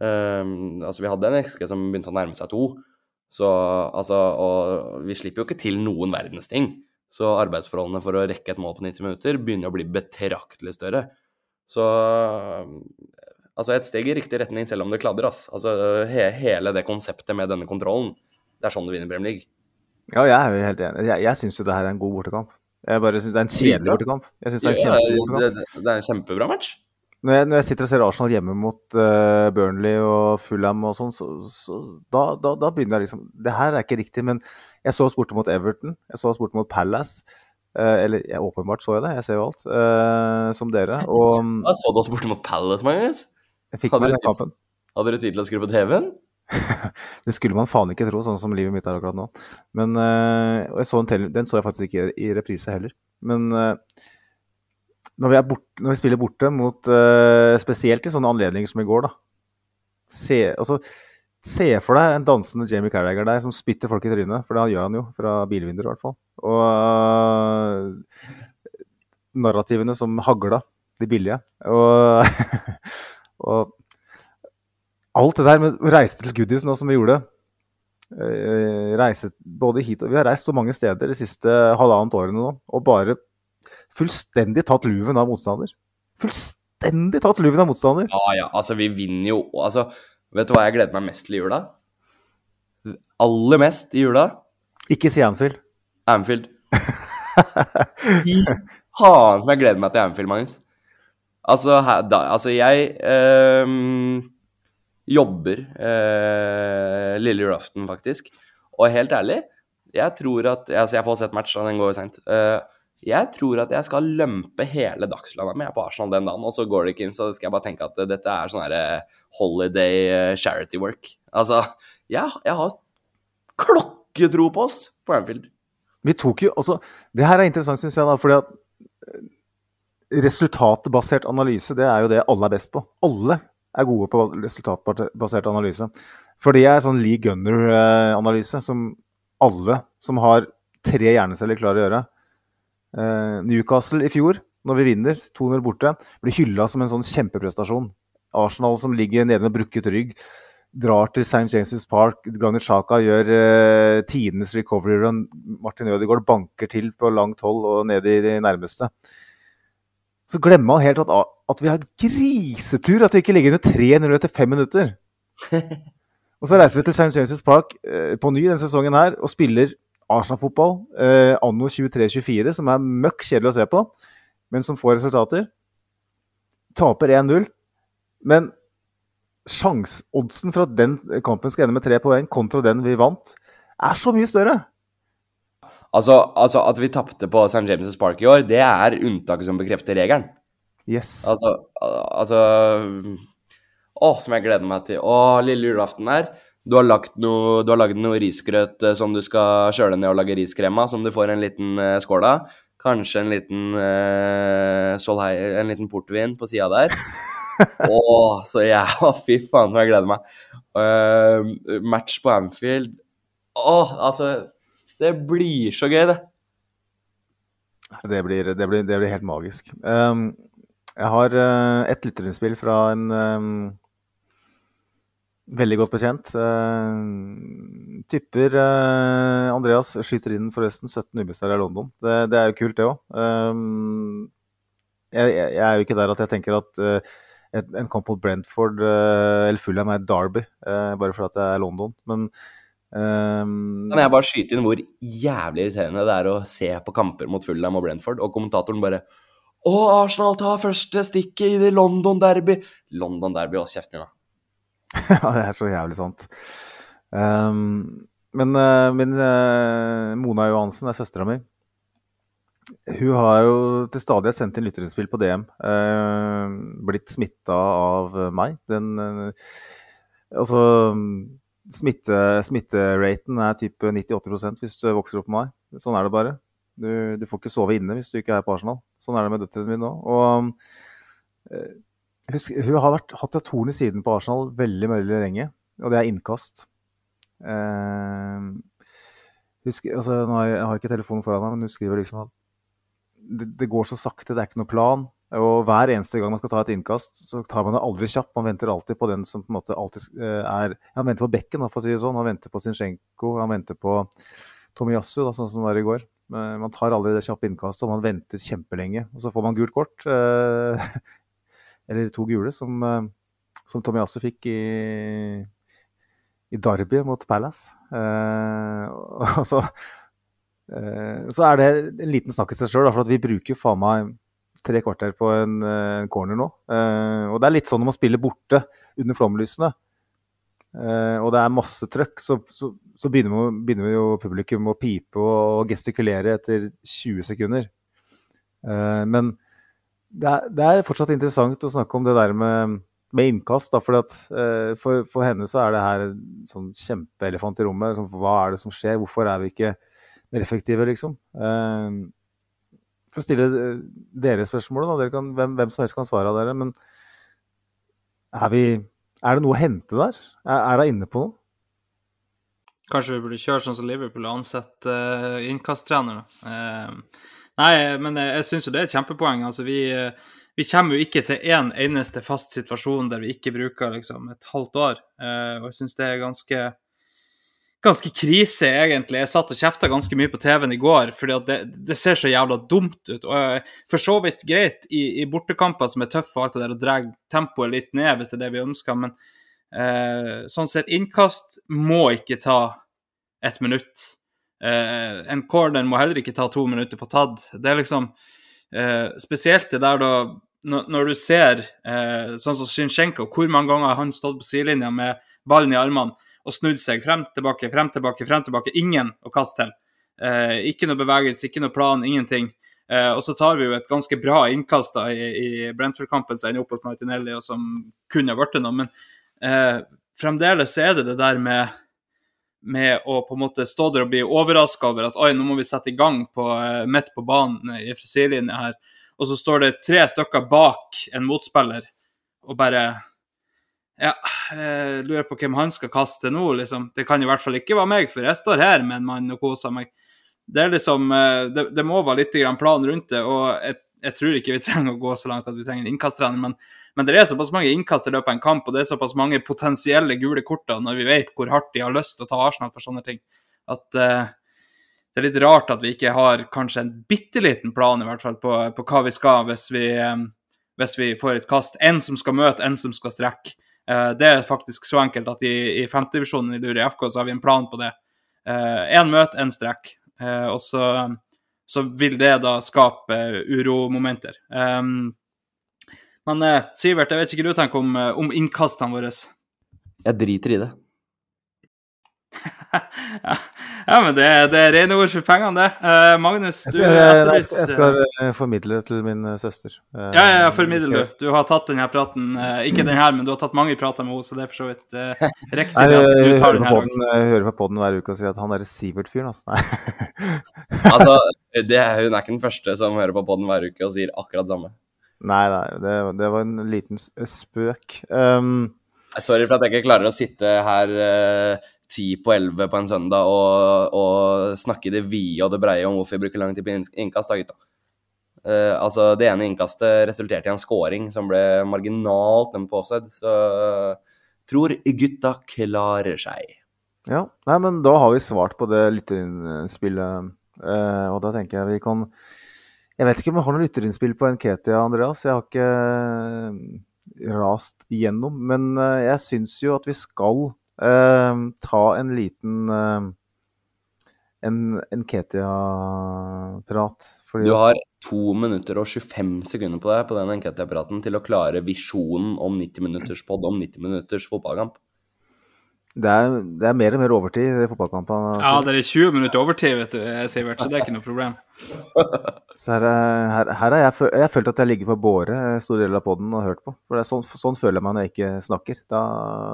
Um, altså Vi hadde en XG som begynte å nærme seg to. Så altså Og vi slipper jo ikke til noen verdens ting. Så arbeidsforholdene for å rekke et mål på 90 minutter begynner å bli betraktelig større. Så altså et steg i riktig retning, selv om det kladder. ass. Altså he Hele det konseptet med denne kontrollen, det er sånn du vinner Premier League. Ja, jeg er jo helt enig. Jeg, jeg syns jo det her er en god bortekamp. Jeg bare syns det er en kjedelig bortekamp. Jeg synes det er en kjedelig bortekamp. det, det er en kjempebra match. Når jeg, når jeg sitter og ser Arsenal hjemme mot uh, Burnley og Fulham og sånn, så, så da, da, da begynner jeg liksom Det her er ikke riktig, men jeg så oss borte mot Everton. Jeg så oss borte mot Palace. Uh, eller ja, åpenbart så jeg det, jeg ser jo alt. uh, som dere. Og Da så du oss borte mot Palace, Magnus. Jeg fikk Hadde meg den kampen. Hadde dere tid til å skru på TV-en? *laughs* Det skulle man faen ikke tro, sånn som livet mitt er akkurat nå. Men, jeg så en tel- den så jeg faktisk ikke i reprise heller. Men eh, når, vi bort, når vi spiller borte mot eh, Spesielt i sånne anledninger som i går, da. Se, altså, se for deg en dansende Jamie Carragher der som spytter folk i trynet. For det gjør han jo, fra bilvinduer i hvert fall. Og narrativene som hagla, de billige. Og, *laughs* og alt det der med å reise til Goodies nå som vi gjorde eh, reise både hit og Vi har reist så mange steder de siste halvannet årene nå, og bare fullstendig tatt luven av motstander. Fullstendig tatt luven av motstander! Ja, ja, altså vi vinner jo Altså, vet du hva jeg gleder meg mest til i jula? Aller mest i jula? Ikke si Anfield. Anfield. Faen som jeg gleder meg til Anfield, Magnus. Altså, her, da, altså jeg øh, jobber øh, lille julaften, faktisk. Og helt ærlig, jeg tror at Altså, jeg får sett match, den går jo seint. Uh, jeg tror at jeg skal lømpe hele dagslanda med på Arsenal den dagen, og så går det ikke inn, så skal jeg bare tenke at dette er sånn herre holiday eh, charity work. Altså, jeg, jeg har klokketro på oss på Anfield. Vi tok jo også Det her er interessant, syns jeg, da, fordi at eh, resultatbasert analyse, det er jo det alle er best på. Alle er gode på resultatbasert analyse. For det er sånn Lee Gunner-analyse som alle som har tre hjerneceller, klarer å gjøre. Eh, Newcastle i fjor, når vi vinner 2-0 borte, blir hylla som en sånn kjempeprestasjon. Arsenal som ligger nede med brukket rygg, drar til St. James' Park. Granit Xhaka gjør eh, tidenes recovery run. Martin Ødegaard banker til på langt hold og ned i de nærmeste. Så glemmer man helt at, at vi har et grisetur, at vi ikke ligger under 3-0 etter fem minutter. *laughs* og så reiser vi til St. James' Park eh, på ny denne sesongen her og spiller Arsenal-fotball eh, anno 23-24, som er møkk kjedelig å se på, men som får resultater. Taper 1-0. Men sjanseoddsen for at den kampen skal ende med tre poeng, kontra den vi vant, er så mye større. Altså, altså at vi tapte på St. James' Park i år, det er unntaket som bekrefter regelen. Yes. Altså, al- altså Å, som jeg gleder meg til. Å, lille julaften her. Du har, lagt noe, du har lagd noe risgrøt eh, som du skal kjøle ned og lage riskrem av, som du får en liten uh, skål av. Kanskje en liten uh, Solhei, en liten portvin på sida der. *laughs* Å, så jeg Å, fy faen, som jeg gleder meg. Uh, match på Anfield. Å, altså Det blir så gøy, det. Det blir, det blir, det blir helt magisk. Um, jeg har uh, et lytterinnspill fra en um, veldig godt bekjent. Uh, tipper uh, Andreas skyter inn forresten 17 ubeseiret i London. Det, det er jo kult, det òg. Jeg, jeg, er jo ikke der at jeg tenker at uh, en kamp mot Brentford eller Fulham er meg derby, bare fordi det er London. Men um, Kan jeg bare skyte inn hvor jævlig irriterende det er å se på kamper mot Fulham og Brentford, og kommentatoren bare Å, Arsenal tar første stikket i det London Derby. London Derby, også kjeften din, da. *laughs* Ja, det er så jævlig sant. Um, men uh, min uh, Mona Johansen er søstera mi. Hun har jo til stadighet sendt inn lytterinnspill på DM. Uh, blitt smitta av meg. Den uh, Altså smitte, Smitteraten er type 98% hvis du vokser opp med meg. Sånn er det bare. Du, du, får ikke sove inne hvis du ikke er på Arsenal. Sånn er det med døtrene mine nå. Og uh, husk, hun har vært, hatt et torn i siden på Arsenal veldig, veldig lenge, og det er innkast. Uh, husk, altså, nå har jeg, jeg har ikke telefonen foran meg, men hun skriver liksom at det, det, går så sakte, det er ikke noe plan. Og hver eneste gang man skal ta et innkast, så tar man det aldri kjapt. Man venter alltid på den som på en måte alltid er Han venter på bekken, for å si det sånn. Han venter på Zinchenko, han venter på Tomiyasu, sånn som det var i går. Man tar aldri det kjappe innkastet, og man venter kjempelenge. Og så får man gult kort. Eh, *laughs* eller to gule, som, eh, som Tomiyasu fikk i, i Derby mot Palace. Eh, *laughs* og så, så er det en liten snakk i seg sjøl, for vi bruker faen meg tre kvarter på en, en corner nå. og det er litt sånn når man spiller borte under flomlysene. Uh, og det er masse trøkk, så, så, så begynner, vi, begynner, jo publikum å pipe og gestikulere etter 20 sekunder. Uh, men det er, det er, fortsatt interessant å snakke om det der med, med innkast. Da, fordi at, uh, for, for, henne så er det her sånn kjempeelefant i rommet. Liksom, hva er det som skjer? Hvorfor er vi ikke mer effektive, liksom? For å stille dere spørsmålet. Dere kan, hvem, hvem, som helst kan svare av dere. Men er vi er det noe å hente der? Er hun inne på noe? Kanskje vi burde kjøre sånn som Liverpool og ansette uh, innkasttrener. Uh, nei, men jeg, jeg syns jo det er et kjempepoeng. Altså, vi, uh, vi kommer jo ikke til én en eneste fast situasjon der vi ikke bruker liksom, et halvt år. Uh, og jeg syns det er ganske ganske krise, egentlig. Jeg satt og kjefta ganske mye på TV-en i går, fordi det, det, ser så jævla dumt ut. Og For så vidt greit i, i bortekamper som er tøffe, og alt det der, å dra tempoet litt ned hvis det er det vi ønsker, men eh, sånn sett, innkast må ikke ta ett minutt. Eh, en corner må heller ikke ta to minutter på tatt. Det er liksom eh, Spesielt det der da når, når du ser eh, sånn som Zinchenko, hvor mange ganger har han stått på sidelinja med ballen i armene? Og snudd seg frem, tilbake, frem, tilbake, frem, tilbake. Ingen å kaste til. Eh, ikke noe bevegelse, ikke noe plan, ingenting. Eh, og så tar vi jo et ganske bra innkast da, i, i Brentford-kampen som ender opp hos Martinelli, og som kunne ha blitt noe. Men eh, fremdeles er det det der med, med å på en måte stå der og bli overraska over at oi, nå må vi sette i gang på, eh, midt på banen i frisidlinja her. Og så står det tre stykker bak en motspiller og bare ja, jeg lurer på hvem han skal kaste nå, liksom. Det kan i hvert fall ikke være meg, for jeg står her med en mann og koser meg. Det er liksom eh, Det, det må være litt plan rundt det, og jeg, jeg, tror ikke vi *laughs* trenger å gå så langt at vi trenger en innkasttrener, men, men det er såpass mange innkast i løpet av en kamp, og det er såpass mange potensielle gule korter når vi vet hvor hardt de har lyst til å ta Arsenal for sånne ting, at uh, det er litt rart at vi ikke har kanskje en bitte liten plan i hvert fall på, på hva vi skal hvis vi, um, hvis vi får et kast. En som skal møte, en som skal strekke. Eh, det er faktisk så enkelt at i, i femtedivisjonen i Lure FK så har vi en plan på det. Én møt, møte, én strekk. Eh, og så, så, vil det da skape uromomenter. Men Sivert, jeg vet ikke hva du tenker om, om innkastene våre? Jeg driter i det. Ja, men det, det er rene ord for pengene, det. Uh, Magnus, du Jeg skal, jeg skal, jeg skal uh, formidle til min uh, søster. ja, ja, ja, formidle du. Du har tatt denne praten, ikke den her, men du har tatt mange prater med henne, så det er for så vidt *laughs* riktig Nei, at du tar den her òg. Jeg hører på poden hver uke og sier at han derre Sivert-fyren, altså. Nei. *laughs* altså, det, hun er ikke den første som hører på poden hver uke og sier akkurat samme. Nei, nei, det, det var en liten spøk. Um, Sorry for at jeg ikke klarer å sitte her uh, ti på elleve på en søndag og, og snakke i det vide og det breie om hvorfor vi bruker lang tid på innkast, da, gutta. Uh, altså, det ene innkastet resulterte i en scoring som ble marginalt nemt på offside, så uh, tror gutta klarer seg. Ja, nei, men da har vi svart på det lytterinnspillet, uh, og da tenker jeg vi kan Jeg vet ikke om vi har noe lytterinnspill på Nketia, Andreas. Jeg har ikke rast igjennom, men jeg syns jo at vi skal Uh, ta en liten uh, en, en Ketia-prat. Du har to minutter og 25 sekunder på deg på den Ketia-praten til å klare visjonen om 90 minutters pod om 90 minutters fotballkamp. Det er, det er, mer og mer overtid i fotballkampene. Altså. Ja, det er 20 minutter overtid, vet du, Sivert, så det er ikke noe problem. *laughs* så her, her, her har jeg, jeg følt at jeg ligger på båre store deler av poden og hørt på. For sånn, sånn, føler jeg meg når jeg ikke snakker. Da,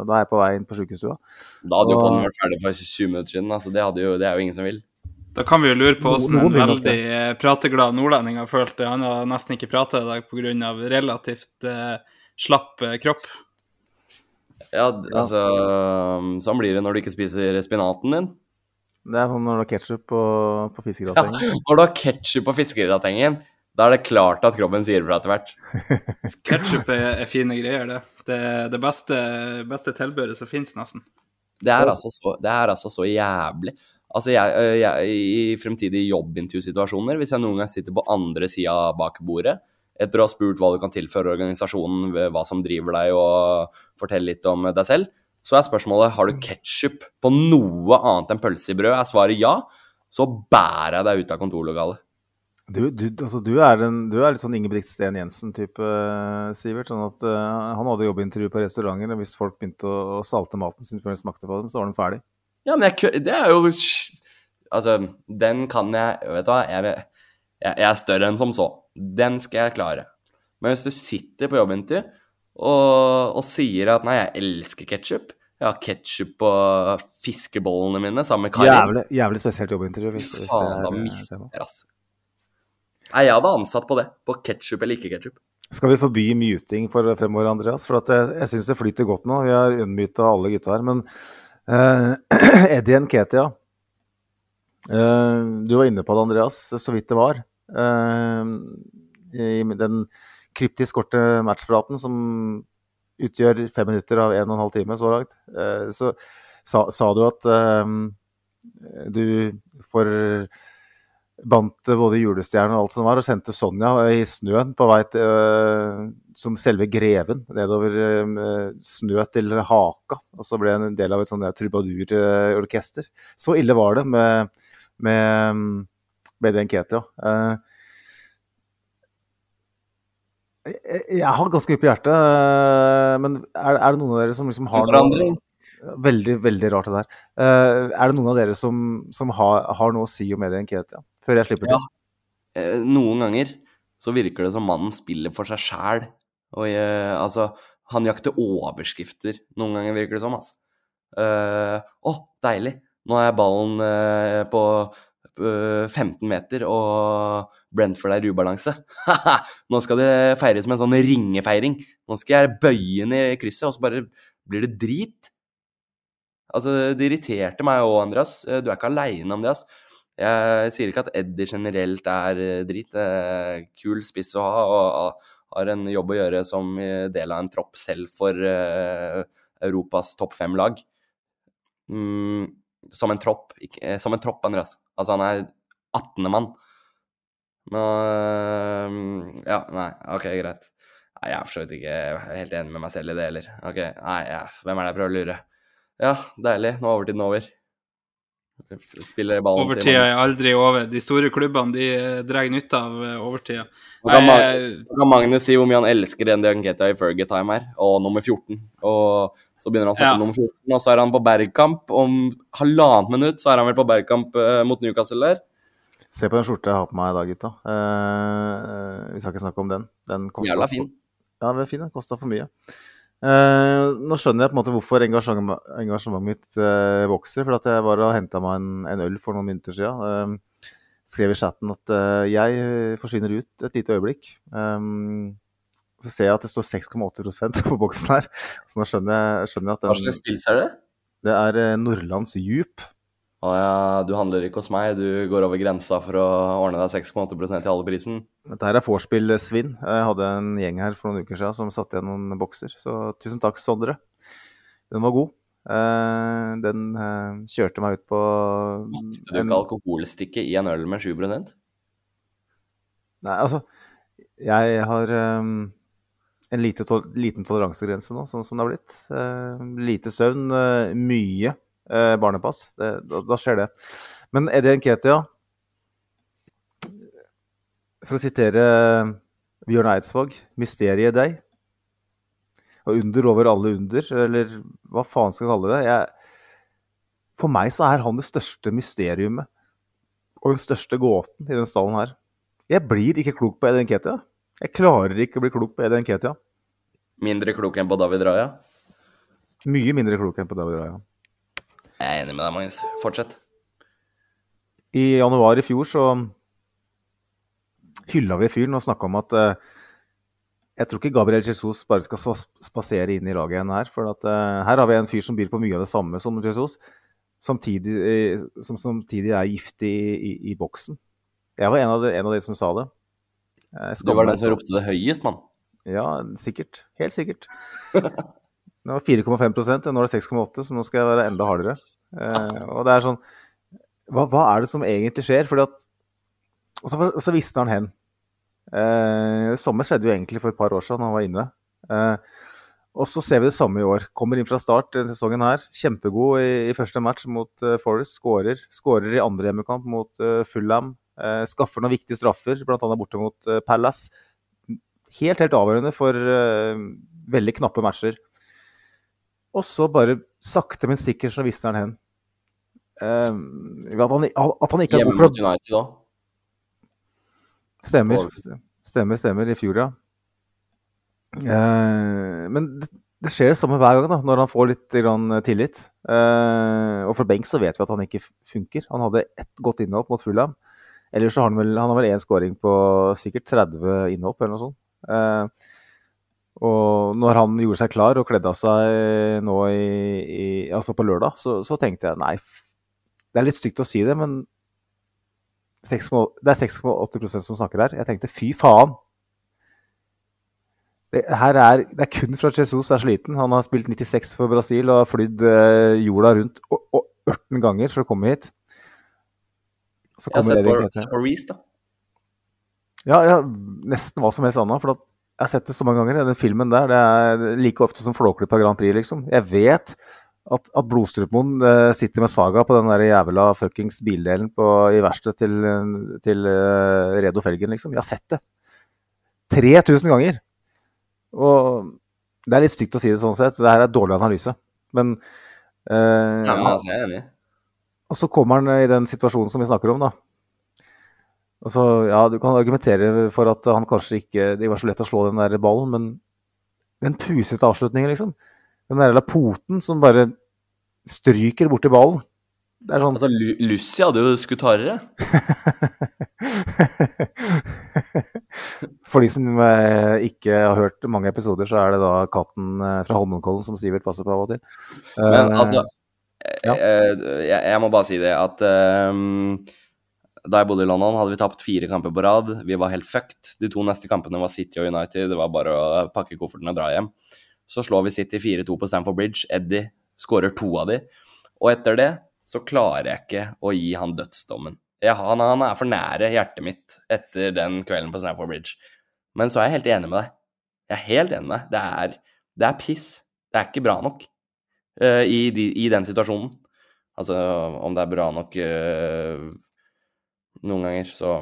da er jeg på vei inn på sjukestua. Da hadde jo poden vært ferdig for 20 minutter siden, altså det, jo, det, er jo ingen som vil. Da kan vi jo lure på hvordan en veldig eh, prateglad nordlending har følt det. Han har nesten ikke prata i dag pga. relativt eh, slapp eh, kropp. Ja, altså Sånn blir det når du ikke spiser spinaten din. Det er sånn når du har ketsjup på, på Ja, fiskegratengen. *laughs* når du har ketsjup på fiskegratengen, da er det klart at kroppen sier fra etter hvert. *laughs* Ketchup er, er fine greier, det. Det er det beste, beste tilbehøret som finnes, nesten. Det er altså så, det er altså så jævlig. Altså, jeg, jeg, I fremtidige jobbintervjusituasjoner, hvis jeg noen gang sitter på andre sida bak bordet, etter å ha spurt hva du kan tilføre organisasjonen, hva som driver deg, og fortelle litt om deg selv, så er spørsmålet har du ketsjup på noe annet enn pølse i brød. Er svaret ja, så bærer jeg deg ut av kontorlokalet. Du, du, altså, du, er en, du er litt sånn Ingebrigt Sten Jensen-type, eh, Sivert. Sånn at uh, han hadde jobbintervju på restauranter, og hvis folk begynte å, å salte maten sin før de smakte på dem, så var den ferdig. Ja, men jeg, det er jo Altså, den kan jeg Vet du hva, jeg jeg, jeg er større enn som så. Den skal jeg klare. Men hvis du sitter på jobbintervju og, og sier at 'nei, jeg elsker ketsjup', jeg har ketsjup på fiskebollene mine sammen med Karin Jævlig, jævlig spesielt jobbintervju. Hvis, hvis Faen, da eh, mister ass. Nei, jeg hadde ansatt på det. På ketsjup eller ikke ketsjup. Skal vi forby muting for fremover, Andreas? For jeg, jeg syns det flyter godt nå. Vi har unnmyta alle gutta her. Men uh, *clears throat* Eddie Nketia uh, Du var inne på det, Andreas, så vidt det var. Eh, I den kryptisk korte matchpraten som utgjør fem minutter av en og en halv time så langt, eh, så sa, sa du at eh, du forbandt både julestjerner og alt som var, og sendte Sonja i snøen på vei til, som selve greven nedover øh, snø til Haka. Og så ble en del av et sånt trubadurorkester. Så ille var det med, med, med den Ketia. Eh, jeg, har ganske mye på hjertet, øh, men er, er det noen av dere som liksom har noe Veldig, veldig rart det der. Eh, er det noen av dere som, som har, har noe å si om Eddie Nketia? Før jeg slipper Ja. til. Ja. noen ganger så virker det som mannen spiller for seg sjæl. Og eh, altså, han jakter overskrifter. Noen ganger virker det som, altså. Å, uh, oh, deilig! Nå er ballen uh, på eh, 15 meter, og Brentford er i ubalanse. Nå skal det feires med en sånn ringefeiring. Nå skal jeg bøye ned krysset, og så bare blir det drit. Altså, det irriterte meg òg, Andreas. Eh, Du er ikke aleine om det, ass. Jeg sier ikke at Eddie generelt er eh, drit. Kul spiss å ha, og har en jobb å gjøre som eh, del av en tropp selv for eh, Europas topp fem-lag. Mm, som en tropp, ikke, eh, som en tropp, Andreas. Altså, han er 18. mann. Men eh, Ja, nei, OK, greit. Nei, jeg er for så vidt ikke helt enig med meg selv i det heller. OK, nei, ja, hvem er det jeg prøver å lure? Ja, deilig. Nå er overtiden over. Spiller ballen til Overtida er aldri over. De store klubbene de eh, drar nytte av eh, overtida. Nå kan, Magnus si hvor mye han elsker Andy Anketia i Fergie-time her, og nummer 14. Og så begynner han å snakke Ja. om nummer 14, og så er han på Bergkamp. Om halvannet minutt så er han vel på Bergkamp eh, mot Newcastle der. Se på den skjorta jeg har på meg i dag, gutta. Eh, vi skal ikke snakke om den. Den kosta Jævla fin. Ja, den er fin. Den kosta for mye. Eh, nå skjønner jeg på en måte hvorfor engasjementet, engasjementet mitt uh, vokser. For at jeg var og henta meg en, en øl for noen minutter siden. Uh, skrev i chatten at jeg forsvinner ut et lite øyeblikk. Um, så ser jeg at det står 6,8% *laughs* på boksen her. Så nå skjønner jeg, skjønner jeg at Hva den, slags pils er det? det er Nordlands Djup. Å ja, du handler ikke hos meg, du går over grensa for å ordne deg 6,8% til alle prisen. Dette her er vorspiel-svinn. Jeg hadde en gjeng her for noen uker siden som satte igjen noen bokser. Så tusen takk, Sondre. Den var god. Eh, den eh, kjørte meg ut på Smakte du ikke alkoholstikke i en øl med 7 Nei, altså Jeg har eh, en lite tol liten toleransegrense nå, sånn som det har blitt. Lite søvn, mye eh, barnepass. Det, da, da skjer det. Men Eddie Nketia For å sitere Bjørn Eidsvåg, 'Mysteriet deg'. Og under over alle under, eller hva faen skal jeg kalle det. Jeg, for meg så er han det største mysteriumet og den største gåten i den stallen her. Jeg blir ikke klok på Eddie Nketia. Jeg klarer ikke å bli klok på Eddie Nketia. Mindre klok enn på David Raja. Mye mindre klok enn på David Raja. Jeg er enig med deg, Magnus. Fortsett. I januar i fjor så hylla vi fyren og snakka om at uh, jeg tror ikke Gabriel Jesus bare skal spasere inn i laget igjen her. For at, uh, her har vi en fyr som byr på mye av det samme som Jesus, samtidig, uh, som samtidig er giftig i, i, i boksen. Jeg var en av, de, en av de som sa det. Du var den som ropte det høyest, mann. Ja, sikkert. Helt sikkert. *laughs* Det var 4,5 nå er det 6,8 så nå skal jeg være enda hardere. Eh, og det er sånn hva, hva er det som egentlig skjer? Fordi at Og så, og så visste han hen. Eh, sommer skjedde jo egentlig for et par år siden, han var inne. Eh, og så ser vi det samme i år. Kommer inn fra start denne sesongen her. Kjempegod i, i første match mot uh, Forest. Skårer. Skårer i andre hjemmekamp mot uh, Fulham. Eh, skaffer noen viktige straffer, bl.a. borte mot Palace. Helt, helt avgjørende for veldig knappe matcher. Og så bare sakte, men sikkert så visste han hen. Uh, at, han, at han ikke er Hjemme god for mot United òg. Stemmer. Stemmer, stemmer. I fjor, ja. Uh, men det, det skjer det samme hver gang, da, når han får litt grann, tillit. Uh, og fra benk så vet vi at han ikke funker. Han hadde ett godt innhopp mot Fulham. Ellers så har han vel han har vel én scoring på sikkert 30 innhopp, eller noe sånt. Og når han gjorde seg klar og kledde av seg nå i, i, altså på lørdag, så, så tenkte jeg nei, det er litt stygt å si det, men 6, det er 6,8% som snakker her. Jeg tenkte fy faen. Det, her er, det er kun fra Jesus er sliten. Han har spilt 96 for Brasil og har flydd eh, jorda rundt og, og 18 ganger for å komme hit. Så Jeg har kommer sett på, på Reece, da. Ja, ja, nesten hva som helst annet. For at jeg har sett det så mange ganger. Den filmen der det er like ofte som Flåklypa Grand Prix, liksom. Jeg vet at, at Blodstrupmoen uh, sitter med Saga på den der jævla fuckings bildelen på, i verkstedet til, til uh, Redo Felgen, liksom. Jeg har sett det. 3000 ganger! Og det er litt stygt å si det sånn sett. Det her er dårlig analyse. Men, uh, ja, men altså, jeg er enig. og så kommer han i den situasjonen som vi snakker om, da. Og så, ja, Du kan argumentere for at han kanskje ikke Det var så lett å slå den der ballen, men den pusete avslutningen, liksom. Den der poten som bare stryker borti ballen. Det er sånn Altså, Lu Lucy hadde jo skutt hardere. *laughs* For de som eh, ikke har hørt mange episoder, så er det da katten eh, fra Holmenkollen som Sivert passer på av og til. Men Eh, altså ja. jeg, jeg, jeg må bare si det at ehm, da jeg bodde i London, hadde vi tapt fire kamper på rad. Vi var helt fucked. De to neste kampene var City og United. Det var bare å pakke kofferten og dra hjem. Så slår vi City 4-2 på Stamford Bridge. Eddie skårer to av de. Og etter det så klarer jeg ikke å gi han dødsdommen. Jeg, han, han er for nære hjertet mitt etter den kvelden på Stamford Bridge. Men så er jeg helt enig med deg. Jeg er helt enig med deg. Det er, det er piss. Det er ikke bra nok uh, i, de, i den situasjonen. Altså, om det er bra nok eh, noen ganger, så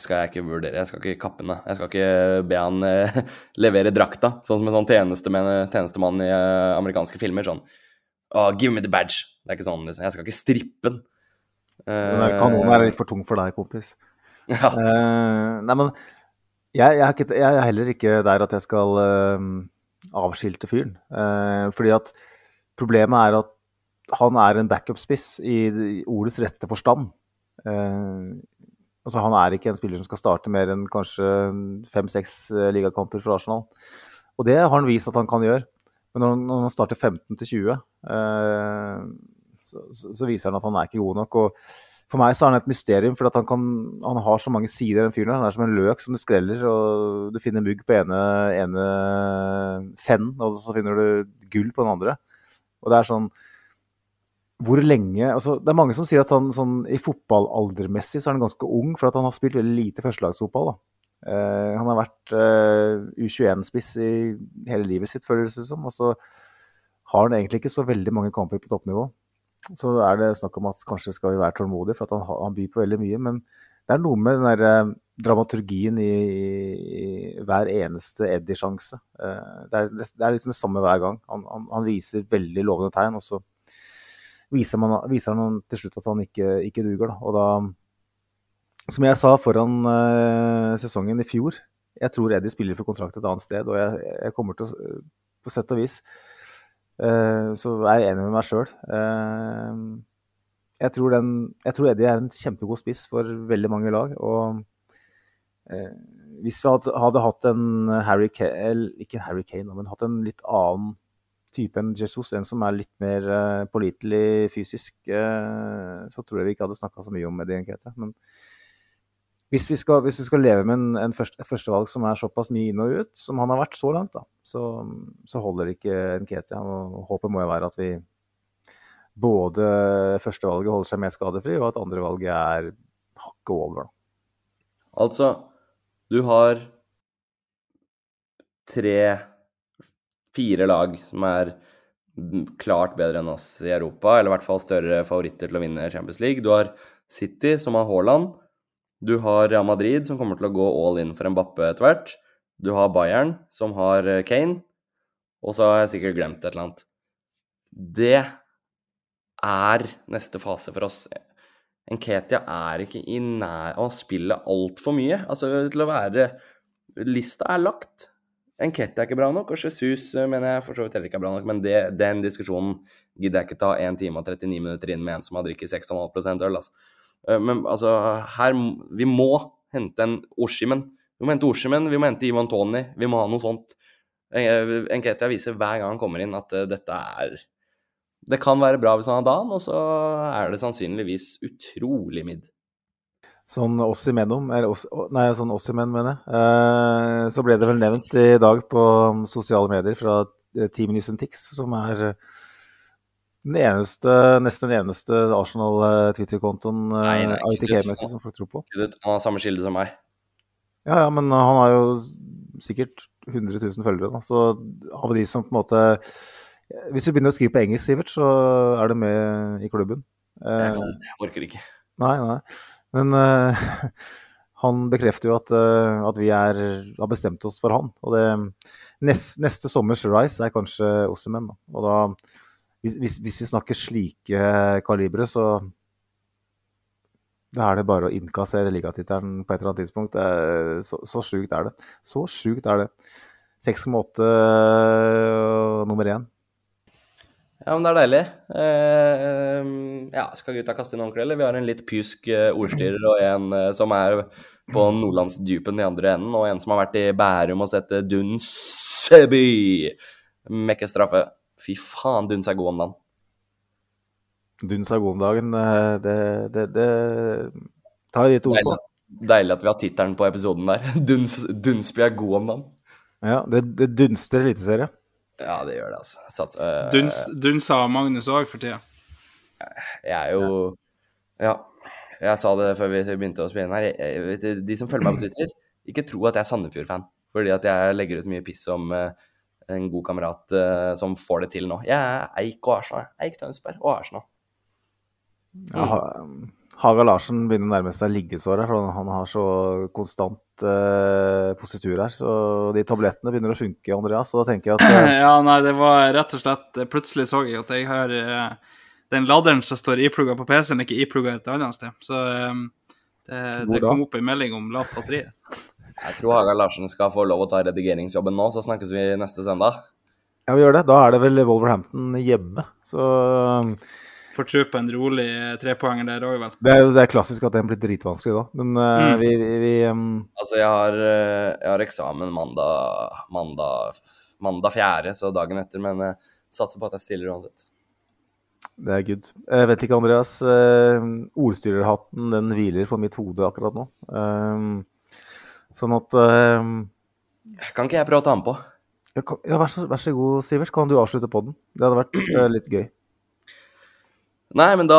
skal jeg ikke vurdere. Jeg skal ikke kappe den. Jeg skal ikke be han eh, *laughs* levere drakta, sånn som en sånn tjenestemann, tjenestemann i eh, amerikanske filmer. Sånn oh, Give me the badge. Det er ikke sånn, liksom. Jeg skal ikke strippe den. Eh, kanonen er litt for tung for deg, kompis. *laughs* Ja. Eh, nei, men jeg, jeg, er ikke, jeg er heller ikke der at jeg skal eh, avskilte fyren. Eh, fordi at problemet er at han er en backup-spiss i ordets rette forstand. Eh, altså Han er ikke en spiller som skal starte mer enn kanskje fem-seks eh, ligakamper for Arsenal. Og det har han vist at han kan gjøre. Men når han, når han starter 15 til 20, eh, så, så, viser han at han er ikke god nok. og for meg så er han et mysterium, for han, han har så mange sider. den fyren. Han er som en løk som du skreller, og du finner mugg på ene, ene fenn, og så finner du gull på den andre. Og det er sånn Hvor lenge altså, Det er mange som sier at han sånn, i fotballaldermessig så er han ganske ung, for at han har spilt veldig lite førstelagsfotball. da. Uh, han har vært uh, U21-spiss i hele livet sitt, føles det som. Og så har han egentlig ikke så veldig mange kamper på toppnivå. Så er det snakk om at kanskje skal vi være tålmodige, for han, han byr på veldig mye. Men det er noe med den der uh, dramaturgien i, i hver eneste Eddie-sjanse. Eh, det, er, det er liksom det samme hver gang. Han, han, han viser veldig lovende tegn, og så viser, man, viser han til slutt at han ikke, ikke duger. Da. Og da, som jeg sa foran uh, sesongen i fjor, jeg tror Eddie spiller for kontrakt et annet sted, og jeg, jeg kommer til å På sett og vis uh, så er jeg enig med meg sjøl. jeg tror, den, jeg tror Eddie er en kjempegod spiss for veldig mange lag. Og eh, hvis vi hadde, hadde hatt en Harry Kane, ikke en Harry Kane, men hatt en litt annen type enn Jesus, en som er litt mer uh, pålitelig fysisk, uh, så tror jeg vi ikke hadde snakka så mye om Eddie Nkete. Men hvis vi skal, hvis vi skal leve med en, en først, et førstevalg som er såpass mye inn og ut, som han har vært så langt, da, så, så holder ikke Nkete. Håpet må jo være at vi både førstevalget holder seg mer skadefri, og at andrevalget er hakket over. Da. Altså, du har tre Fire lag som er klart bedre enn oss i Europa, eller i hvert fall større favoritter til å vinne Champions League. Du har City, som har Haaland. Du har Real Madrid, som kommer til å gå all in for Mbappe etter hvert. Du har Bayern, som har Kane. Og så har jeg sikkert glemt et eller annet. Det er neste fase for oss. Nketia er ikke i nær å spille altfor mye. Altså til å være Lista er lagt. Enketia er ikke bra nok, og Jesus eh, mener jeg for så vidt heller ikke er bra nok. Men det, den diskusjonen gidder jeg ikke ta 1 time og 39 minutter inn med en som har drukket 6,5% øl. Altså. Eh, men altså, her Vi må hente en Oshimen. Vi må hente Oshimen, vi må hente Ivan Tony. Vi må ha noe sånt. Enketia viser hver gang han kommer inn at dette er Det kan være bra hvis han har dagen, og så er det sannsynligvis utrolig midd. Sånn oss imellom, eller oss, nei, sånn oss imellom, mener jeg. Eh, så ble det vel nevnt i dag på sosiale medier fra eh, Team News Tix, som er den eneste, nesten den eneste Arsenal-Twitter-kontoen eh, ITK-messig som folk tror på. Han har samme kilde som meg. Ja, ja, men han har jo sikkert 100 000 følgere, da. Så av de som på en måte Hvis du begynner å skrive på engelsk, Sivert, så er du med i klubben. Eh, jeg orker ikke. Nei, nei. Men uh, *laughs* han bekrefter jo at, uh, at vi er, har bestemt oss for han. Og det, nest, neste sommers Rice er kanskje Ossimen. Og da, hvis, hvis, vi snakker slike kalibre, så da er det bare å innkassere ligatittelen på et eller annet tidspunkt. Så, så sjukt er det. Så sjukt er det. 6,8 nummer én. Ja, men det er deilig. Eh, ja, skal gutta kaste inn ordentlig, eller? Vi har en litt pjusk eh, ordstyrer og en eh, som er på nordlandsdypen i andre enden, og en som har vært i Bærum og sett eh, Dunseby mekke straffe. Fy faen, Duns er god om dagen. Duns er god om dagen. Det, det, det tar jeg ditt ord på. Deilig at vi har tittelen på episoden der. *laughs* Duns, Dunsby er god om dagen. Ja, det, det dunster eliteserie. Ja, det gjør det, altså. Sats, øh, Duns, Dunsa Magnus òg for tida. Jeg er jo Ja. Jeg sa det før vi begynte å spille her. Jeg, jeg, de som følger meg på Twitter, ikke tro at jeg er Sandefjord-fan. Fordi at jeg legger ut mye piss om uh, en god kamerat uh, som får det til nå. Jeg er Eik og Arsenal. Eik Tønsberg og Arsenal. Ja, Haga Larsen begynner å nærme seg liggesår her, for han har så konstant eh, positur her. Så de tablettene begynner å funke, Andreas. Og da tenker jeg at uh... *clears throat* Ja, nei, det var rett og slett Plutselig så jeg at jeg har uh, Den laderen som står iplugga på PC-en, ikke iplugga et annet sted. Så um, det, det kom opp en melding om lavt batteri. Jeg tror Haga Larsen skal få lov å ta redigeringsjobben nå, så snakkes vi neste søndag. Ja, vi gjør det. Da er det vel Wolverhampton hjemme. Så får tro på en rolig trepoenger der òg, vel. Det er, det er klassisk at den blir dritvanskelig da, men uh, mm. vi, vi um... Altså, jeg har, jeg har, eksamen mandag, mandag, mandag fjerde, så dagen etter, men jeg satser på at jeg stiller uansett. Det er good. Jeg vet ikke, Andreas. Uh, ordstyrerhatten den hviler på mitt hode akkurat nå. Uh, sånn at Kan ikke jeg prøve å ta den på? Ja, vær, så, vær, så, god, Sivert. Kan du avslutte på den? Det hadde vært litt gøy. Nei, men da,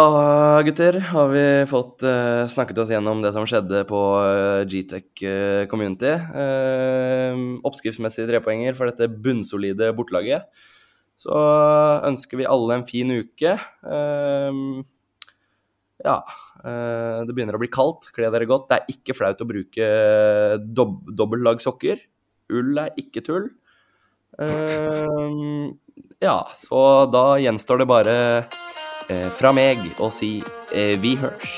gutter, har vi fått uh, snakket oss gjennom det som skjedde på uh, Gtech uh, Community. oppskriftsmessige trepoenger for dette bunnsolide bortelaget. Så ønsker vi alle en fin uke. ja, det begynner å bli kaldt. Kle dere godt. Det er ikke flaut å bruke dob dobbeltlag sokker. Ull er ikke tull. ja, så da gjenstår det bare eh, fra meg og si eh, vi hørs.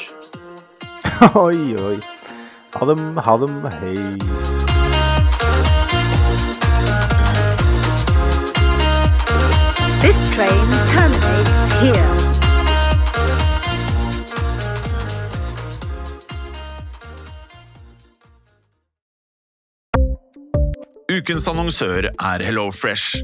*laughs* oi, oi. Ha dem, ha dem. Hei. This train terminates here. Ukens annonsør er HelloFresh.